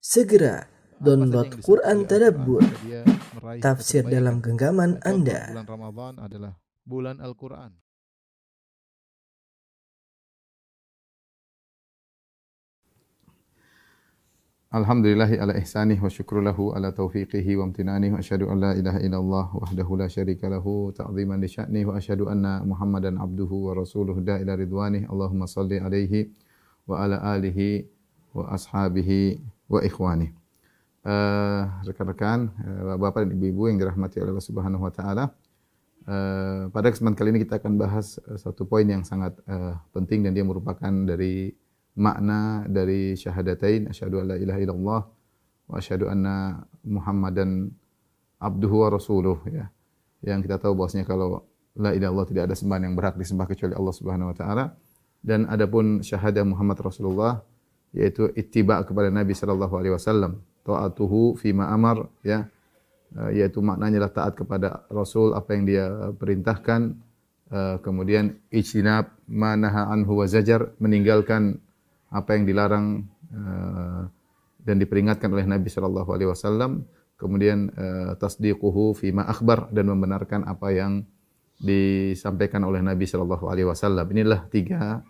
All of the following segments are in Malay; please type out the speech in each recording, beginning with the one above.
Segera download Quran Tadabbur, tafsir dalam genggaman Anda. Bulan Ramadan adalah bulan Al-Quran. Alhamdulillahi ala ihsanih wa syukru lahu ala taufiqihi wa amtinanih wa asyhadu an la ilaha illallah wahdahu la syarika lahu ta'ziman li wa asyhadu anna Muhammadan abduhu wa rasuluhu da ila ridwanih Allahumma salli alaihi wa ala alihi wa ashabihi wa ikhwanih. Uh, rekan-rekan, uh, bapak dan ibu-ibu yang dirahmati oleh Allah Subhanahu wa taala. Uh, pada kesempatan kali ini kita akan bahas satu poin yang sangat uh, penting dan dia merupakan dari makna dari syahadatain asyhadu alla ilaha illallah wa asyhadu anna muhammadan abduhu wa rasuluh ya yang kita tahu bahwasanya kalau la ilaha illallah tidak ada sembahan yang berhak disembah kecuali Allah Subhanahu wa taala dan adapun syahadah Muhammad Rasulullah yaitu ittiba kepada Nabi sallallahu alaihi wasallam. Taatuhu fi ma amar ya. Yaitu maknanya adalah taat kepada Rasul apa yang dia perintahkan. Eh, kemudian ijtinab ma naha anhu wa zajar meninggalkan apa yang dilarang uh, dan diperingatkan oleh Nabi sallallahu alaihi wasallam. Kemudian uh, tasdiquhu fi ma akhbar dan membenarkan apa yang disampaikan oleh Nabi sallallahu alaihi wasallam. Inilah tiga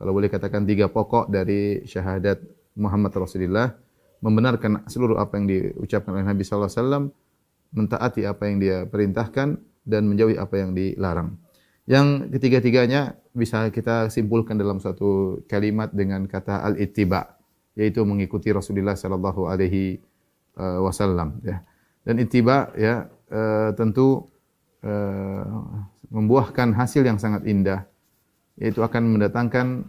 kalau boleh katakan tiga pokok dari syahadat Muhammad Rasulullah membenarkan seluruh apa yang diucapkan oleh Nabi sallallahu alaihi wasallam mentaati apa yang dia perintahkan dan menjauhi apa yang dilarang yang ketiga-tiganya bisa kita simpulkan dalam satu kalimat dengan kata al-ittiba yaitu mengikuti Rasulullah sallallahu alaihi uh, wasallam ya. Dan ittiba ya uh, tentu uh, membuahkan hasil yang sangat indah yaitu akan mendatangkan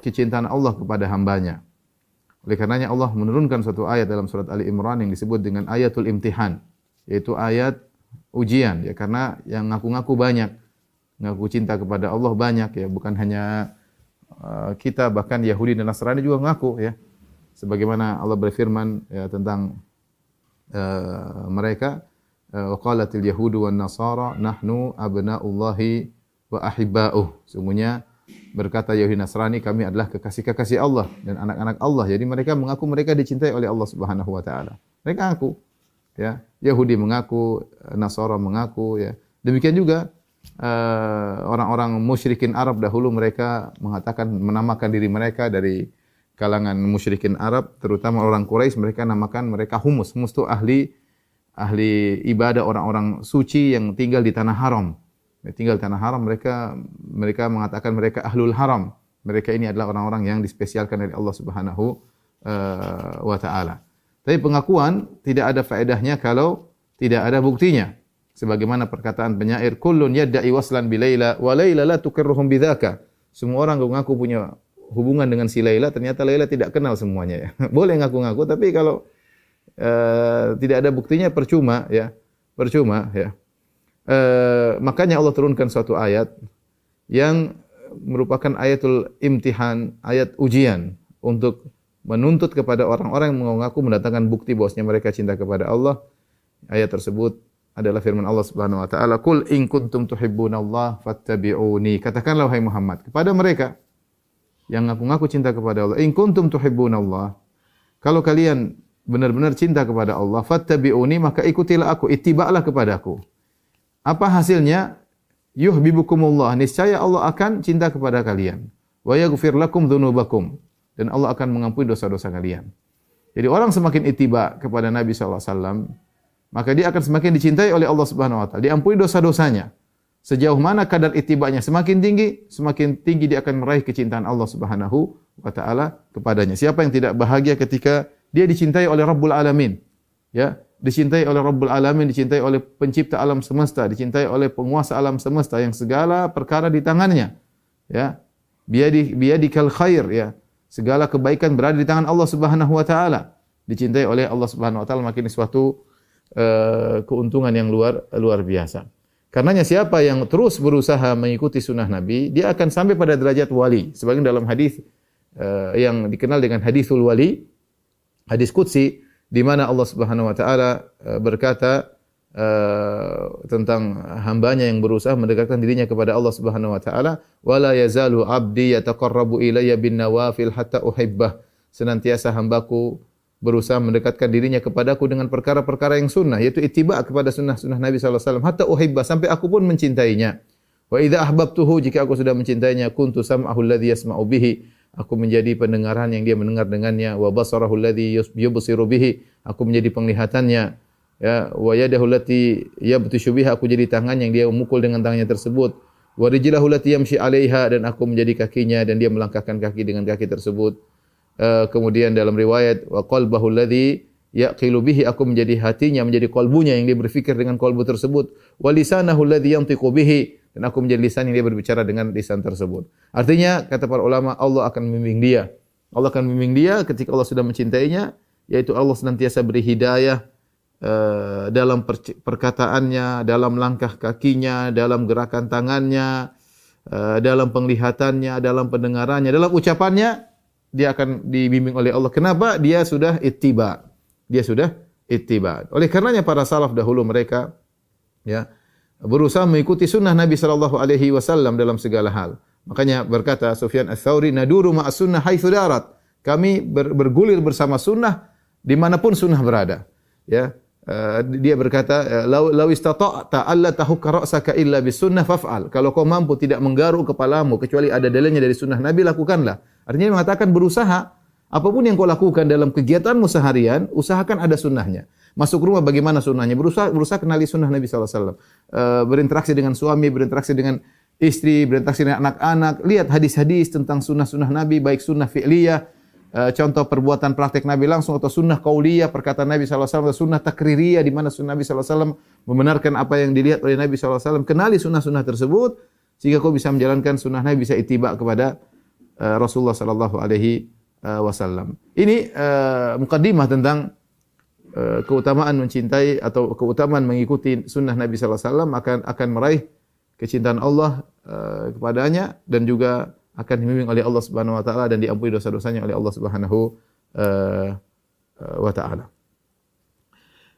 kecintaan Allah kepada hambanya. Oleh karenanya Allah menurunkan satu ayat dalam surat Ali Imran yang disebut dengan ayatul imtihan yaitu ayat ujian ya karena yang ngaku-ngaku banyak ngaku cinta kepada Allah banyak ya bukan hanya uh, kita bahkan Yahudi dan Nasrani juga ngaku ya sebagaimana Allah berfirman ya tentang uh, mereka uh, waqalatil yahudu wan nasara nahnu abnaullahi wa ahibba'uh. Sungguhnya berkata Yahudi Nasrani kami adalah kekasih-kekasih Allah dan anak-anak Allah. Jadi mereka mengaku mereka dicintai oleh Allah Subhanahu wa taala. Mereka ngaku ya. Yahudi mengaku Nasara mengaku ya. Demikian juga uh, orang-orang musyrikin Arab dahulu mereka mengatakan menamakan diri mereka dari kalangan musyrikin Arab terutama orang Quraisy mereka namakan mereka humus humus itu ahli ahli ibadah orang-orang suci yang tinggal di tanah haram tinggal di tanah haram mereka mereka mengatakan mereka ahlul haram. Mereka ini adalah orang-orang yang dispesialkan dari Allah Subhanahu uh, wa taala. Tapi pengakuan tidak ada faedahnya kalau tidak ada buktinya. Sebagaimana perkataan penyair kullun yad'i waslan bi laila wa laila la tukirruhum bidzaka semua orang mengaku punya hubungan dengan si Laila ternyata Laila tidak kenal semuanya ya. Boleh ngaku-ngaku tapi kalau uh, tidak ada buktinya percuma ya. Percuma ya uh, makanya Allah turunkan suatu ayat yang merupakan ayatul imtihan ayat ujian untuk menuntut kepada orang-orang yang mengaku mendatangkan bukti bahwasanya mereka cinta kepada Allah ayat tersebut adalah firman Allah Subhanahu wa taala, "Qul in kuntum tuhibbunallaha fattabi'uni." Katakanlah wahai Muhammad kepada mereka yang ngaku-ngaku cinta kepada Allah, "In kuntum tuhibbunallaha." Kalau kalian benar-benar cinta kepada Allah, fattabi'uni, maka ikutilah aku, ittiba'lah kepadaku. Apa hasilnya? Yuhibbukumullah. Niscaya Allah akan cinta kepada kalian. Wa yaghfir lakum dzunubakum. Dan Allah akan mengampuni dosa-dosa kalian. Jadi orang semakin ittiba kepada Nabi wasallam, maka dia akan semakin dicintai oleh Allah Subhanahu wa taala. Diampuni dosa-dosanya. Sejauh mana kadar itibanya semakin tinggi, semakin tinggi dia akan meraih kecintaan Allah Subhanahu wa taala kepadanya. Siapa yang tidak bahagia ketika dia dicintai oleh Rabbul Alamin? Ya, dicintai oleh Rabbul Alamin, dicintai oleh pencipta alam semesta, dicintai oleh penguasa alam semesta yang segala perkara di tangannya. Ya. Biadi biadikal khair ya. Segala kebaikan berada di tangan Allah Subhanahu wa taala. Dicintai oleh Allah Subhanahu wa taala makin suatu uh, keuntungan yang luar luar biasa. Karenanya siapa yang terus berusaha mengikuti sunnah Nabi, dia akan sampai pada derajat wali. Sebagian dalam hadis uh, yang dikenal dengan hadisul wali, hadis qudsi di mana Allah Subhanahu wa taala uh, berkata uh, tentang hambanya yang berusaha mendekatkan dirinya kepada Allah Subhanahu wa taala, wala yazalu abdi yataqarrabu ilayya bin nawafil hatta uhibbah. Senantiasa hambaku berusaha mendekatkan dirinya kepadaku dengan perkara-perkara yang sunnah yaitu ittiba kepada sunnah-sunnah Nabi sallallahu alaihi wasallam. Hatta uhibba sampai aku pun mencintainya. Wa idza ahbabtuhu jika aku sudah mencintainya kuntu sam'ahu alladhi yasma'u bihi aku menjadi pendengaran yang dia mendengar dengannya. Wa basarahu alladhi yubsiru bihi. Aku menjadi penglihatannya. Ya wa yadahu allati yabtishu biha. Aku jadi tangan yang dia memukul dengan tangannya tersebut. Wa rijlahu allati yamshi 'alaiha. Dan aku menjadi kakinya dan dia melangkahkan kaki dengan kaki tersebut. Eh, kemudian dalam riwayat wa qalbahu alladhi yaqilu bihi. Aku menjadi hatinya menjadi kalbunya yang dia berfikir dengan kalbu tersebut. Wa lisanahu alladhi yantiqu bihi dan aku menjadi lisan yang dia berbicara dengan lisan tersebut artinya kata para ulama Allah akan membimbing dia Allah akan membimbing dia ketika Allah sudah mencintainya yaitu Allah senantiasa beri hidayah uh, dalam perkataannya dalam langkah kakinya dalam gerakan tangannya uh, dalam penglihatannya dalam pendengarannya dalam ucapannya dia akan dibimbing oleh Allah. Kenapa? Dia sudah ittiba. Dia sudah ittiba. Oleh karenanya para salaf dahulu mereka ya berusaha mengikuti sunnah Nabi sallallahu alaihi wasallam dalam segala hal. Makanya berkata Sufyan Ats-Tsauri, "Naduru ma'as sunnah haitsu darat." Kami ber, bergulir bersama sunnah dimanapun sunnah berada. Ya, uh, dia berkata, "Lau lau istata'ta alla tahukka ra'saka illa bis sunnah faf'al." Kalau kau mampu tidak menggaruk kepalamu kecuali ada dalilnya dari sunnah Nabi, lakukanlah. Artinya mengatakan berusaha apapun yang kau lakukan dalam kegiatanmu seharian, usahakan ada sunnahnya. Masuk rumah bagaimana sunnahnya? Berusaha berusaha kenali sunnah Nabi wasallam. Uh, berinteraksi dengan suami, berinteraksi dengan istri, berinteraksi dengan anak-anak, lihat hadis-hadis tentang sunnah-sunnah Nabi, baik sunnah fi'liyah, uh, contoh perbuatan praktek Nabi langsung atau sunnah qauliyah, perkataan Nabi alaihi wasallam, sunnah takririyah di mana sunnah Nabi wasallam membenarkan apa yang dilihat oleh Nabi wasallam. Kenali sunnah-sunnah tersebut sehingga kau bisa menjalankan sunnah Nabi bisa ittiba kepada uh, Rasulullah uh, wasallam. Ini uh, mukaddimah tentang uh, keutamaan mencintai atau keutamaan mengikuti sunnah Nabi sallallahu alaihi wasallam akan akan meraih kecintaan Allah uh, kepadanya dan juga akan dibimbing oleh Allah Subhanahu wa taala dan diampuni dosa-dosanya oleh Allah Subhanahu uh, wa taala.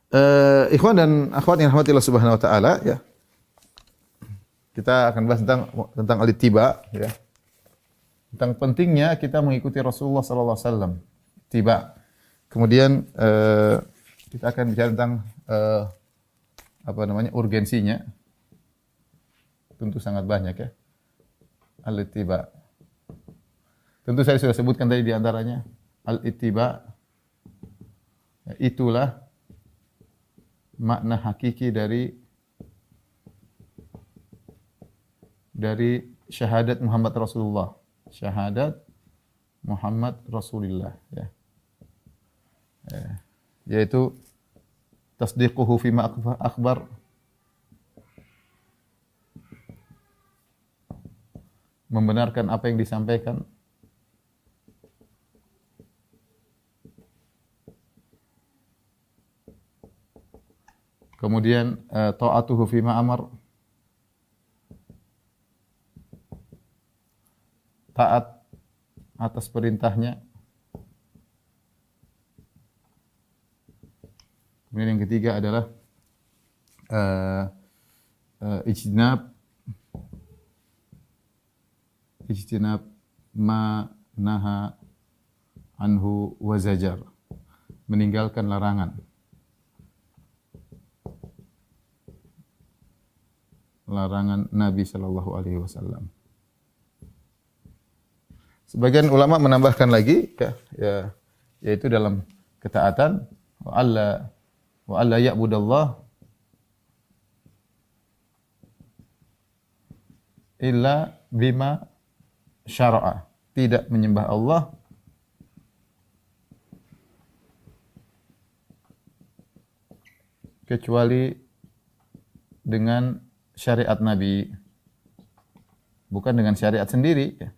Uh, ikhwan dan akhwat yang rahmatillah Subhanahu wa taala ya. Kita akan bahas tentang tentang al-ittiba ya tentang pentingnya kita mengikuti Rasulullah sallallahu alaihi wasallam. Tiba. Kemudian uh, kita akan bicara tentang uh, apa namanya urgensinya. Tentu sangat banyak ya. Al-ittiba. Tentu saya sudah sebutkan tadi di antaranya al-ittiba ya, itulah makna hakiki dari dari syahadat Muhammad Rasulullah syahadat Muhammad Rasulullah ya. ya. Yaitu tasdiquhu fi ma akhbar membenarkan apa yang disampaikan Kemudian uh, taatuhu fi ma amar taat atas perintahnya. Kemudian yang ketiga adalah uh, uh, ijtinab. Ijtinab ma naha anhu wa zajar. Meninggalkan larangan. Larangan Nabi sallallahu alaihi wasallam Sebagian ulama menambahkan lagi ya, ya yaitu dalam ketaatan wa alla wa alla ya'budallah illa bima syara'a tidak menyembah Allah kecuali dengan syariat Nabi bukan dengan syariat sendiri ya.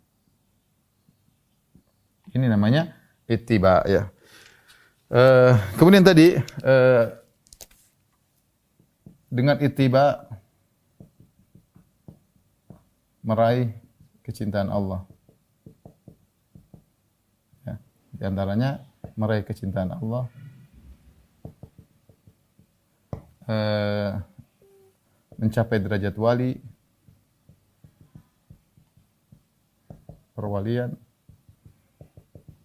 Ini namanya ittiba ya. Uh, kemudian tadi uh, dengan ittiba meraih kecintaan Allah. Ya, di antaranya meraih kecintaan Allah. Uh, mencapai derajat wali perwalian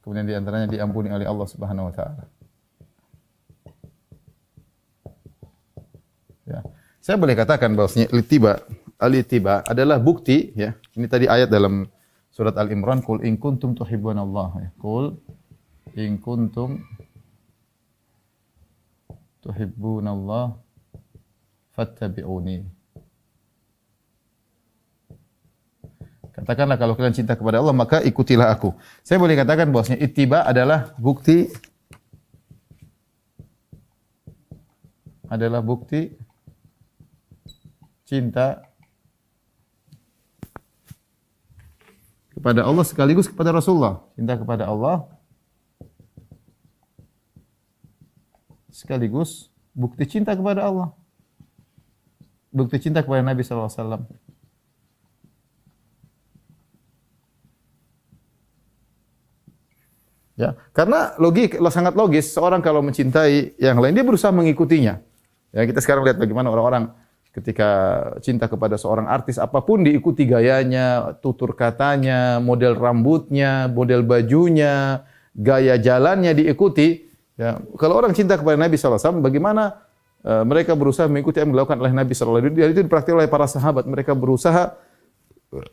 kemudian di antaranya diampuni oleh Allah Subhanahu wa taala. Ya. Saya boleh katakan bahwasanya litiba alitiba adalah bukti ya. Ini tadi ayat dalam surat Al-Imran qul in kuntum tuhibbuna Allah ya. Qul in kuntum tuhibbuna Allah fattabi'uni. Katakanlah kalau kalian cinta kepada Allah maka ikutilah aku. Saya boleh katakan bahwasanya ittiba adalah bukti adalah bukti cinta kepada Allah sekaligus kepada Rasulullah. Cinta kepada Allah sekaligus bukti cinta kepada Allah. Bukti cinta kepada Nabi sallallahu alaihi wasallam. Ya, karena logik sangat logis seorang kalau mencintai yang lain dia berusaha mengikutinya. Ya, kita sekarang lihat bagaimana orang-orang ketika cinta kepada seorang artis apapun diikuti gayanya, tutur katanya, model rambutnya, model bajunya, gaya jalannya diikuti. Ya, kalau orang cinta kepada Nabi wasallam bagaimana uh, mereka berusaha mengikuti yang dilakukan oleh Nabi alaihi wasallam. Itu dipraktikkan oleh para sahabat. Mereka berusaha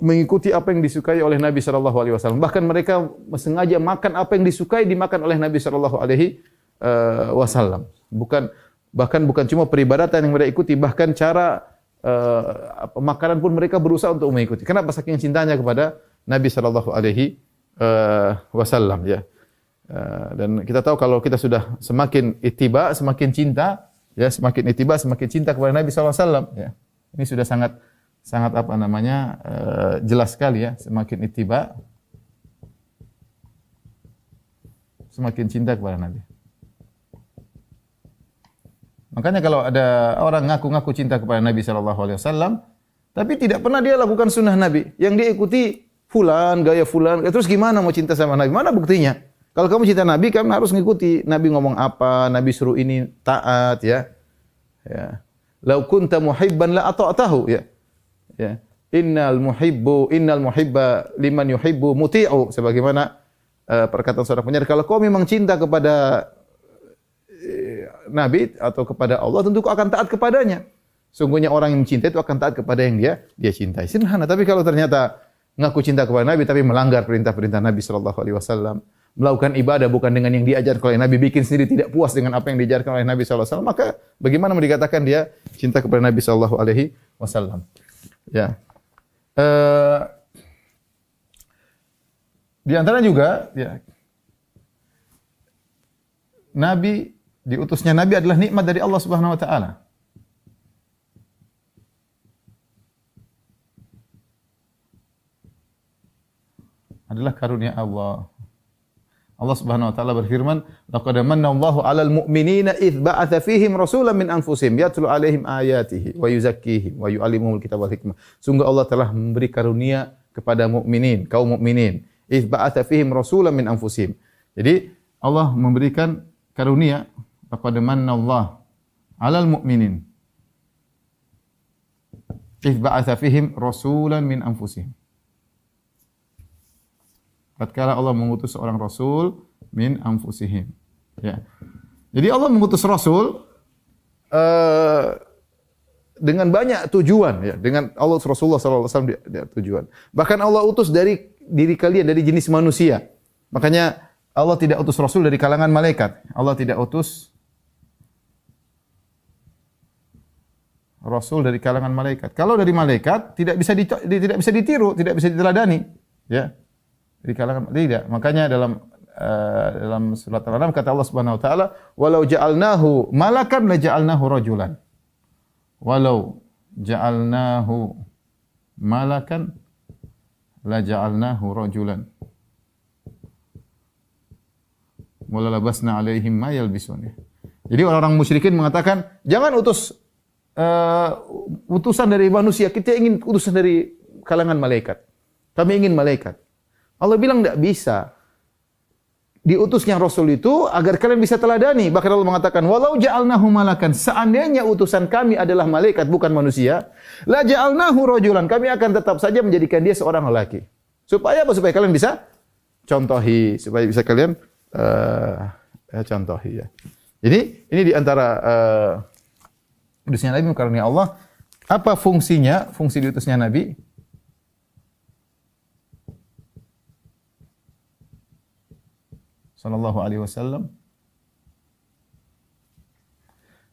mengikuti apa yang disukai oleh Nabi sallallahu alaihi wasallam. Bahkan mereka sengaja makan apa yang disukai dimakan oleh Nabi sallallahu alaihi eh, wasallam. Bukan bahkan bukan cuma peribadatan yang mereka ikuti, bahkan cara uh, makanan pun mereka berusaha untuk mengikuti. Kenapa saking cintanya kepada Nabi Shallallahu Alaihi eh, Wasallam ya. Uh, dan kita tahu kalau kita sudah semakin itiba, semakin cinta, ya semakin itiba, semakin cinta kepada Nabi Shallallahu Alaihi Wasallam. Ya. Ini sudah sangat sangat apa namanya uh, jelas sekali ya. Semakin itiba, semakin cinta kepada Nabi. Makanya kalau ada orang ngaku-ngaku cinta kepada Nabi sallallahu alaihi wasallam tapi tidak pernah dia lakukan sunnah Nabi, yang dia ikuti fulan, gaya fulan, terus gimana mau cinta sama Nabi? Mana buktinya? Kalau kamu cinta Nabi, kamu harus mengikuti Nabi ngomong apa, Nabi suruh ini taat ya. Ya. Lau kunta muhibban la ata'tahu ya. Ya. Innal muhibbu innal muhibba liman yuhibbu muti'u sebagaimana uh, perkataan seorang penyair kalau kau memang cinta kepada Nabi atau kepada Allah tentu kau akan taat kepadanya. Sungguhnya orang yang mencintai itu akan taat kepada yang dia dia cintai. Sederhana. Tapi kalau ternyata ngaku cinta kepada Nabi tapi melanggar perintah-perintah Nabi Shallallahu Alaihi Wasallam, melakukan ibadah bukan dengan yang diajarkan oleh Nabi, bikin sendiri tidak puas dengan apa yang diajarkan oleh Nabi Wasallam, maka bagaimana mau dikatakan dia cinta kepada Nabi Wasallam? Ya. Uh, di antara juga, ya, Nabi diutusnya Nabi adalah nikmat dari Allah Subhanahu wa taala. Adalah karunia Allah. Allah Subhanahu wa taala berfirman, "Laqad manna Allahu 'alal mu'minina idz ba'atha fihim rasulan min anfusihim yatlu 'alaihim ayatihi wa yuzakkihim wa yu'allimuhumul kitaba wal hikmah." Sungguh Allah telah memberi karunia kepada mukminin, kaum mukminin, idz ba'atha fihim rasulan min anfusihim. Jadi Allah memberikan karunia laqad manna Allah 'alal mu'minin id ba'atha fihim rasulan min anfusihim tatkala Allah mengutus seorang rasul min anfusihim. Ya. Jadi Allah mengutus rasul uh, dengan banyak tujuan ya. Dengan Allah Rasulullah sallallahu alaihi wasallam tujuan. Bahkan Allah utus dari diri kalian dari jenis manusia. Makanya Allah tidak utus rasul dari kalangan malaikat. Allah tidak utus rasul dari kalangan malaikat. Kalau dari malaikat tidak bisa di, tidak bisa ditiru, tidak bisa diteladani, ya. Dari kalangan tidak. Makanya dalam uh, dalam surat Al-An'am kata Allah Subhanahu wa taala, "Walau ja'alnahu malakan la ja'alnahu rajulan." Walau ja'alnahu malakan la ja'alnahu rajulan. Wala labasna alaihim ma yalbisun. Jadi orang-orang musyrikin mengatakan, jangan utus uh, utusan dari manusia, kita ingin utusan dari kalangan malaikat. Kami ingin malaikat. Allah bilang tidak bisa. Diutusnya Rasul itu agar kalian bisa teladani. Bahkan Allah mengatakan, walau ja'alnahu malakan, seandainya utusan kami adalah malaikat, bukan manusia, la ja'alnahu rojulan, kami akan tetap saja menjadikan dia seorang lelaki. Supaya apa? Supaya kalian bisa contohi, supaya bisa kalian uh, contohi. Ya. Ini di antara uh, Diutusnya Nabi karena Allah. Apa fungsinya? Fungsi diutusnya Nabi? Sallallahu alaihi wasallam.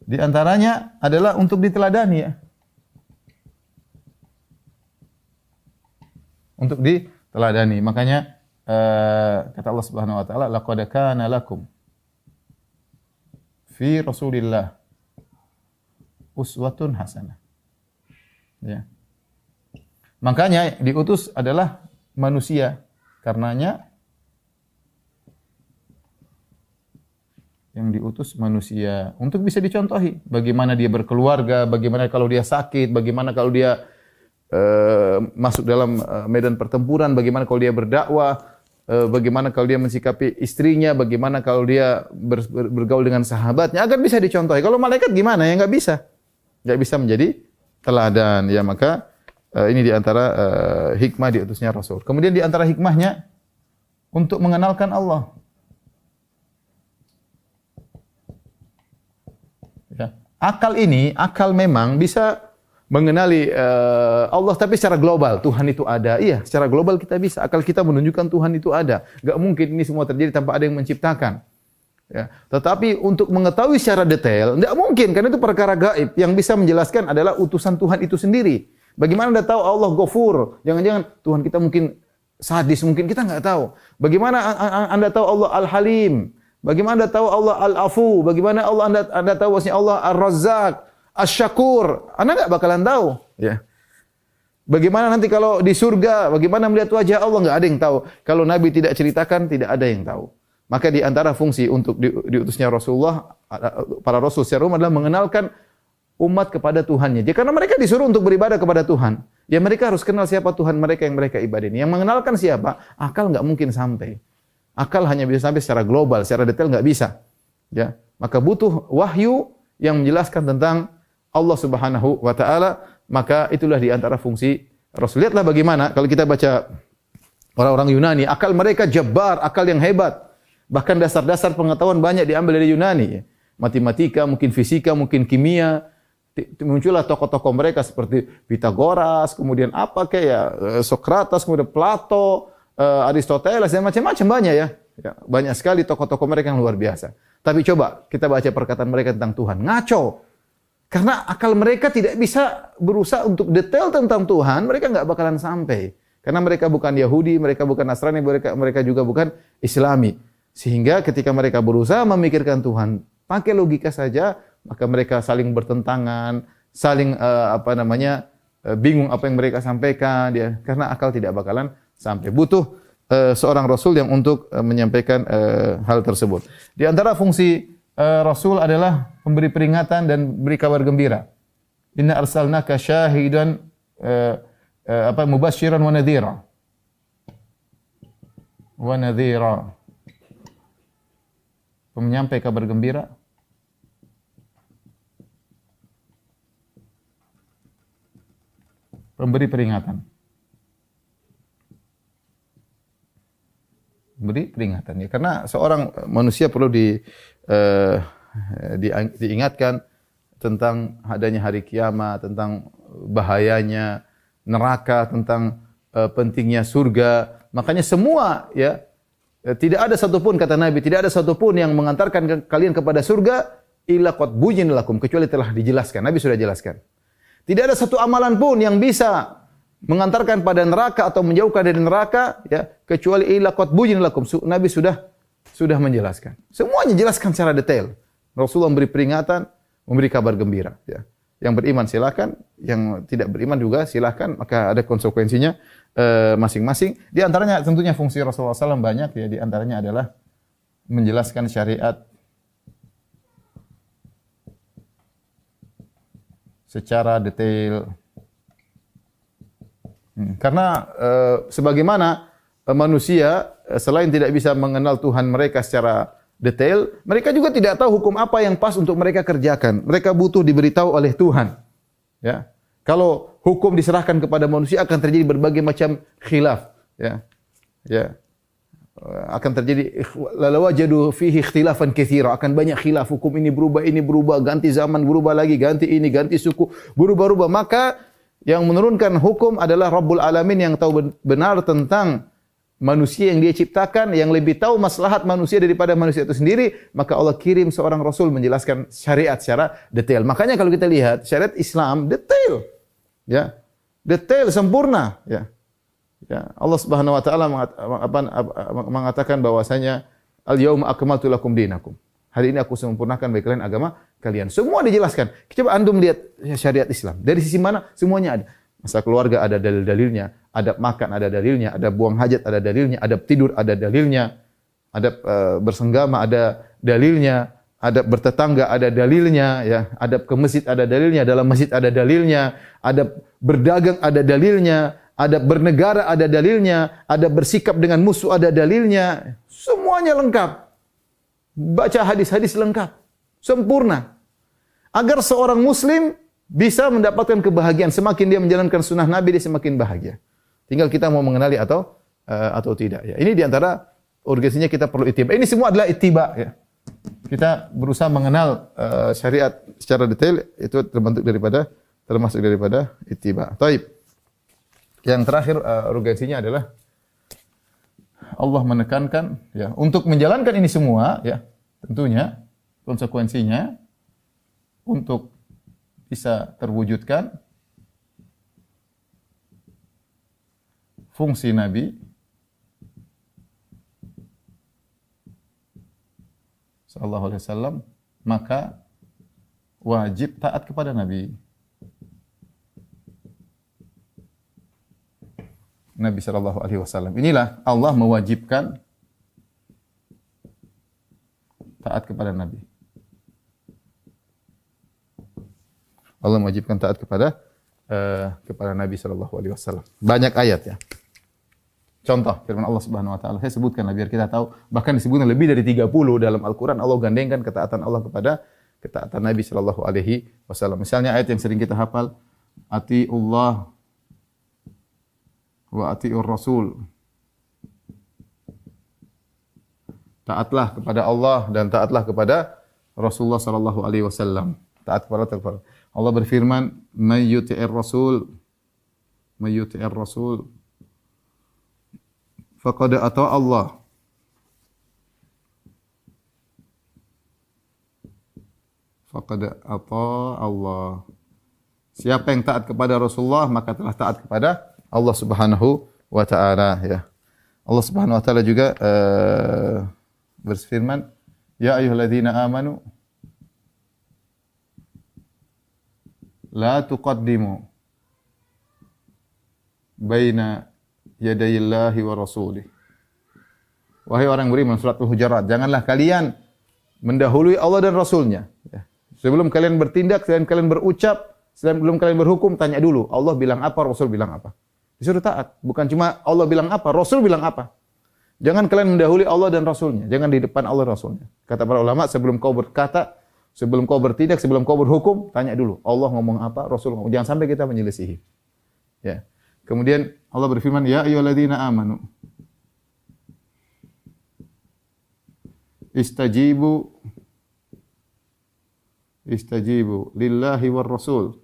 Di antaranya adalah untuk diteladani ya. Untuk diteladani. Makanya uh, kata Allah Subhanahu wa taala laqad kana lakum fi Rasulillah uswatun hasanah. Ya. Makanya diutus adalah manusia. Karenanya yang diutus manusia untuk bisa dicontohi bagaimana dia berkeluarga, bagaimana kalau dia sakit, bagaimana kalau dia uh, masuk dalam uh, medan pertempuran, bagaimana kalau dia berdakwah, uh, bagaimana kalau dia mensikapi istrinya, bagaimana kalau dia ber, ber, bergaul dengan sahabatnya agar bisa dicontohi. Kalau malaikat gimana ya nggak bisa, nggak bisa menjadi teladan ya maka uh, ini diantara uh, hikmah diutusnya Rasul. Kemudian diantara hikmahnya untuk mengenalkan Allah. Ya. Akal ini, akal memang bisa mengenali uh, Allah tapi secara global Tuhan itu ada. Iya, secara global kita bisa. Akal kita menunjukkan Tuhan itu ada. Gak mungkin ini semua terjadi tanpa ada yang menciptakan. Ya. Tetapi untuk mengetahui secara detail, tidak mungkin karena itu perkara gaib. Yang bisa menjelaskan adalah utusan Tuhan itu sendiri. Bagaimana anda tahu Allah Ghafur? Jangan-jangan Tuhan kita mungkin sadis, mungkin kita nggak tahu. Bagaimana anda tahu Allah Al-Halim? Bagaimana anda tahu Allah Al-Afu? Bagaimana Allah anda, anda tahu bahwasanya Allah Ar-Razzaq, Asy-Syakur? Anda nggak bakalan tahu. Ya. Bagaimana nanti kalau di surga, bagaimana melihat wajah Allah? Nggak ada yang tahu. Kalau Nabi tidak ceritakan, tidak ada yang tahu. Maka di antara fungsi untuk diutusnya Rasulullah, para Rasul secara umum adalah mengenalkan umat kepada Tuhannya. Jadi karena mereka disuruh untuk beribadah kepada Tuhan, ya mereka harus kenal siapa Tuhan mereka yang mereka ibadati. Yang mengenalkan siapa, akal enggak mungkin sampai. Akal hanya bisa sampai secara global, secara detail enggak bisa. Ya, maka butuh wahyu yang menjelaskan tentang Allah Subhanahu wa taala, maka itulah di antara fungsi Rasul. Lihatlah bagaimana kalau kita baca orang-orang Yunani, akal mereka jabar, akal yang hebat. Bahkan dasar-dasar pengetahuan banyak diambil dari Yunani. Matematika, mungkin fisika, mungkin kimia. Muncullah tokoh-tokoh mereka seperti Pythagoras, kemudian apa kayak eh, Socrates, kemudian Plato, eh, Aristoteles, dan macam-macam banyak ya. ya. Banyak sekali tokoh-tokoh mereka yang luar biasa. Tapi coba kita baca perkataan mereka tentang Tuhan. Ngaco. Karena akal mereka tidak bisa berusaha untuk detail tentang Tuhan, mereka enggak bakalan sampai. Karena mereka bukan Yahudi, mereka bukan Nasrani, mereka mereka juga bukan Islami. Sehingga ketika mereka berusaha memikirkan Tuhan, pakai logika saja, maka mereka saling bertentangan, saling uh, apa namanya uh, bingung apa yang mereka sampaikan, dia karena akal tidak bakalan sampai. Butuh uh, seorang Rasul yang untuk uh, menyampaikan uh, hal tersebut. Di antara fungsi uh, Rasul adalah memberi peringatan dan beri kabar gembira. Inna arsalnaka syahidan uh, uh, apa mubasyiran wa nadhira. Wa nadhira penyampai kabar gembira pemberi peringatan beri peringatan ya karena seorang manusia perlu di, uh, di diingatkan tentang adanya hari kiamat tentang bahayanya neraka tentang uh, pentingnya surga makanya semua ya Eh, tidak ada satupun kata Nabi, tidak ada satupun yang mengantarkan kalian kepada surga illa qad bujin lakum kecuali telah dijelaskan. Nabi sudah jelaskan. Tidak ada satu amalan pun yang bisa mengantarkan pada neraka atau menjauhkan dari neraka ya kecuali illa qad bujin lakum. Nabi sudah sudah menjelaskan. Semuanya jelaskan secara detail. Rasulullah memberi peringatan, memberi kabar gembira ya. Yang beriman silakan, yang tidak beriman juga silakan, maka ada konsekuensinya eh, masing-masing. Di antaranya tentunya fungsi Rasulullah SAW banyak ya. Di antaranya adalah menjelaskan syariat secara detail. Hmm. Karena eh, sebagaimana eh, manusia eh, selain tidak bisa mengenal Tuhan mereka secara detail, mereka juga tidak tahu hukum apa yang pas untuk mereka kerjakan. Mereka butuh diberitahu oleh Tuhan. Ya. Kalau hukum diserahkan kepada manusia akan terjadi berbagai macam khilaf, ya. Ya. akan terjadi lalawajadu fihi ikhtilafan katsira akan banyak khilaf hukum ini berubah ini berubah ganti zaman berubah lagi ganti ini ganti suku berubah-ubah maka yang menurunkan hukum adalah Rabbul Alamin yang tahu benar tentang manusia yang dia ciptakan yang lebih tahu maslahat manusia daripada manusia itu sendiri. Maka Allah kirim seorang rasul menjelaskan syariat secara detail. Makanya kalau kita lihat syariat Islam detail. Ya. Detail sempurna. Ya. Ya. Allah Subhanahu wa taala mengatakan bahwasanya al yauma akmaltu lakum dinakum hari ini aku sempurnakan bagi kalian agama kalian. Semua dijelaskan. Coba antum lihat syariat Islam. Dari sisi mana? Semuanya ada. Masa keluarga ada dalil-dalilnya, adab makan ada dalilnya, ada buang hajat ada dalilnya, adab tidur ada dalilnya, adab uh, bersenggama ada dalilnya, adab bertetangga ada dalilnya, ya, adab ke masjid ada dalilnya, dalam masjid ada dalilnya, adab berdagang ada dalilnya, adab bernegara ada dalilnya, adab bersikap dengan musuh ada dalilnya, semuanya lengkap. Baca hadis-hadis lengkap, sempurna. Agar seorang muslim bisa mendapatkan kebahagiaan semakin dia menjalankan sunnah Nabi dia semakin bahagia. Tinggal kita mau mengenali atau uh, atau tidak ya. Ini diantara urgensinya kita perlu ittiba. Ini semua adalah ittiba ya. Kita berusaha mengenal uh, syariat secara detail itu terbentuk daripada termasuk daripada ittiba. Taib. Yang terakhir uh, urgensinya adalah Allah menekankan ya untuk menjalankan ini semua ya tentunya konsekuensinya untuk bisa terwujudkan fungsi Nabi sallallahu alaihi wasallam maka wajib taat kepada Nabi Nabi sallallahu alaihi wasallam inilah Allah mewajibkan taat kepada Nabi Allah mewajibkan taat kepada uh, kepada Nabi sallallahu alaihi wasallam. Banyak ayat ya. Contoh firman Allah Subhanahu wa taala saya sebutkan biar kita tahu bahkan disebutkan lebih dari 30 dalam Al-Qur'an Allah gandengkan ketaatan Allah kepada ketaatan Nabi sallallahu alaihi wasallam. Misalnya ayat yang sering kita hafal ati Allah wa atiur rasul. Taatlah kepada Allah dan taatlah kepada Rasulullah sallallahu alaihi wasallam. Taat kepada Allah. Allah berfirman, "May yuti'ir rasul may yuti'ir rasul faqad ata Allah." Faqad ata Allah. Siapa yang taat kepada Rasulullah maka telah taat kepada Allah Subhanahu wa taala ya. Allah Subhanahu wa taala juga uh, berfirman, "Ya ayyuhalladzina amanu" la tuqaddimu baina yadayillahi wa rasulih. Wahai orang beriman surat Al-Hujurat, janganlah kalian mendahului Allah dan Rasulnya. Ya. Sebelum kalian bertindak, sebelum kalian berucap, sebelum kalian berhukum, tanya dulu. Allah bilang apa, Rasul bilang apa. Disuruh taat. Bukan cuma Allah bilang apa, Rasul bilang apa. Jangan kalian mendahului Allah dan Rasulnya. Jangan di depan Allah Rasulnya. Kata para ulama, sebelum kau berkata, Sebelum kau bertindak, sebelum kau berhukum, tanya dulu. Allah ngomong apa, Rasul ngomong. Jangan sampai kita menyelisihi. Ya. Kemudian Allah berfirman, Ya ayyuhalladzina amanu. Istajibu Istajibu lillahi war rasul.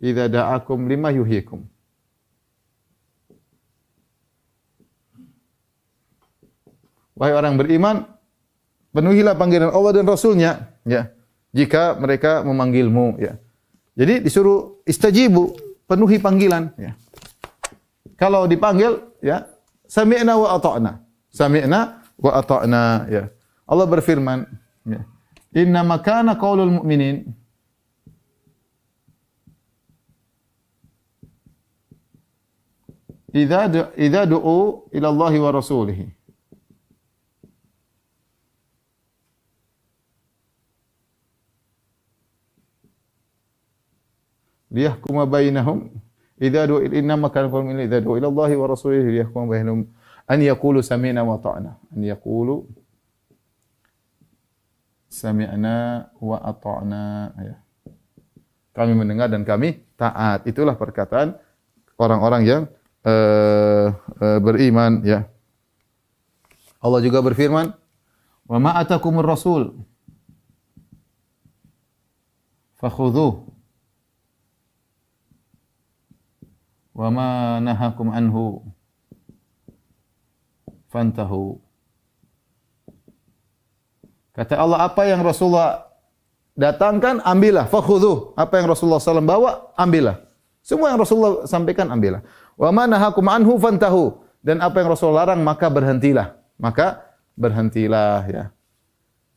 Idza da'akum lima yuhyikum. Wahai orang beriman, penuhilah panggilan Allah dan Rasulnya ya. Jika mereka memanggilmu ya. Jadi disuruh istajibu penuhi panggilan ya. Kalau dipanggil ya sami'na wa ata'na. Sami'na wa ata'na ya. Allah berfirman ya inna makana qaulul mu'minin idza idza du'u ila Allah wa rasulihi. Liyahkuma bainahum. Idza du inna ma kana qawmun idza du ila Allah wa rasulihi liyahkuma bainahum. An yaqulu sami'na wa ta'na an yaqulu sami'na wa ata'na. Ya. kami mendengar dan kami taat. Itulah perkataan orang-orang yang uh, uh, beriman ya. Allah juga berfirman, "Wa ma atakumur rasul fakhudhuh wa ma nahakum anhu fantahu." Kata Allah, apa yang Rasulullah datangkan, ambillah. Fakhudhuh. Apa yang Rasulullah SAW bawa, ambillah. Semua yang Rasulullah sampaikan, ambillah. Wa ma nahakum anhu fantahu. Dan apa yang Rasulullah larang, maka berhentilah. Maka berhentilah. ya.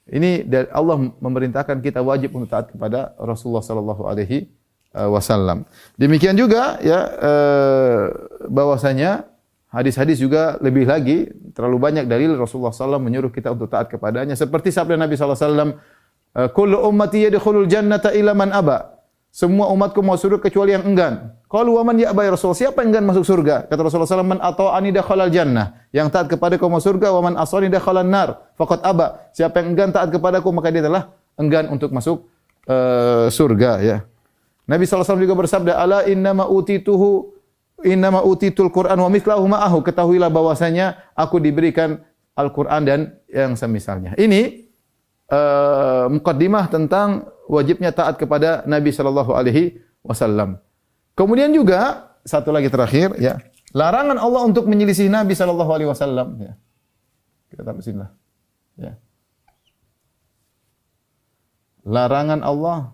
Ini Allah memerintahkan kita wajib untuk taat kepada Rasulullah sallallahu alaihi uh, wasallam. Demikian juga ya eh, bahwasanya Hadis-hadis juga lebih lagi terlalu banyak dalil Rasulullah SAW menyuruh kita untuk taat kepadanya. Seperti sabda Nabi SAW, eh, Kullu ummati yadkhulul jannata ila man aba. Semua umatku mau surga kecuali yang enggan. Qalu wa man ya'ba ya Rasul? Siapa yang enggan masuk surga? Kata Rasulullah SAW, man ata'ani dakhalal jannah. Yang taat kepada kau masuk surga, wa man asani dakhalan nar. Faqad aba. Siapa yang enggan taat kepadaku, maka dia telah enggan untuk masuk uh, surga. Ya. Nabi SAW juga bersabda, Ala innama utituhu innama utitul Quran wa mithlahu ma'ahu ketahuilah bahwasanya aku diberikan Al-Quran dan yang semisalnya. Ini uh, mukaddimah tentang wajibnya taat kepada Nabi sallallahu alaihi wasallam. Kemudian juga satu lagi terakhir ya, larangan Allah untuk menyelisih Nabi sallallahu alaihi wasallam ya. Kita sini lah. Ya. Larangan Allah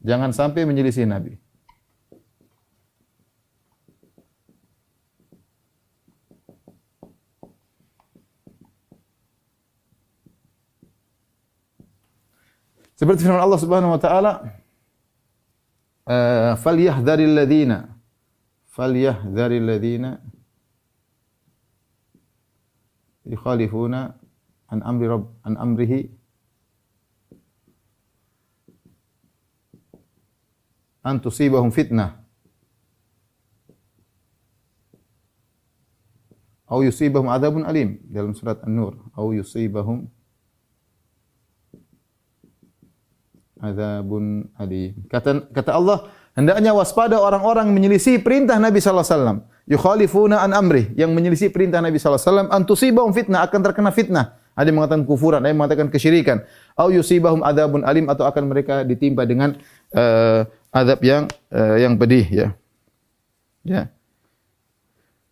jangan sampai menyelisih Nabi. Seperti firman Allah Subhanahu wa taala, uh, "Falyahdharil ladzina falyahdharil ladzina yukhalifuna an amri rabb an amrihi an tusibahum fitnah atau yusibahum adabun alim dalam surat An-Nur atau yusibahum azabun alim. Kata kata Allah, hendaknya waspada orang-orang menyelisih perintah Nabi sallallahu alaihi wasallam. Yukhalifuna an amri, yang menyelisih perintah Nabi sallallahu alaihi wasallam antusibahum fitnah akan terkena fitnah. Ada yang mengatakan kufuran, ada yang mengatakan kesyirikan. Au yusibahum adzabun alim atau akan mereka ditimpa dengan uh, azab yang uh, yang pedih ya. Ya.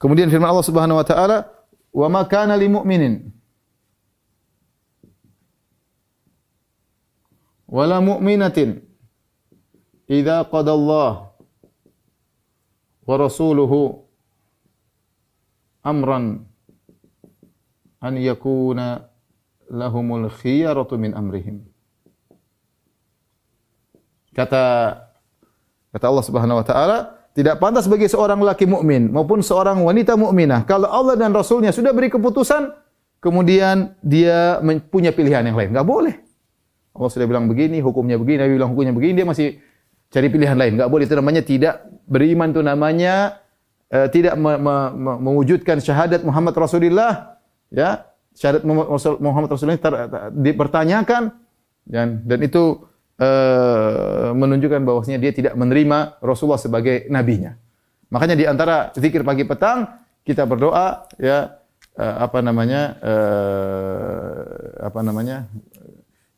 Kemudian firman Allah Subhanahu wa taala, "Wa ma kana lil mu'minin" wala mu'minatin. Idza qada Allah wa rasuluhu amran an yakuna lahumul khiyaratu min amrihim. Kata kata Allah Subhanahu wa taala tidak pantas bagi seorang laki mukmin maupun seorang wanita mukminah kalau Allah dan Rasulnya sudah beri keputusan kemudian dia punya pilihan yang lain. Enggak boleh Allah sudah bilang begini, hukumnya begini, Nabi bilang hukumnya begini, dia masih cari pilihan lain. Enggak boleh itu namanya tidak beriman itu namanya uh, tidak me me me mewujudkan syahadat Muhammad Rasulullah, ya. Syahadat Muhammad Rasulullah ter, dipertanyakan dan dan itu uh, menunjukkan bahwasanya dia tidak menerima Rasulullah sebagai nabinya. Makanya di antara zikir pagi petang kita berdoa ya uh, apa namanya uh, apa namanya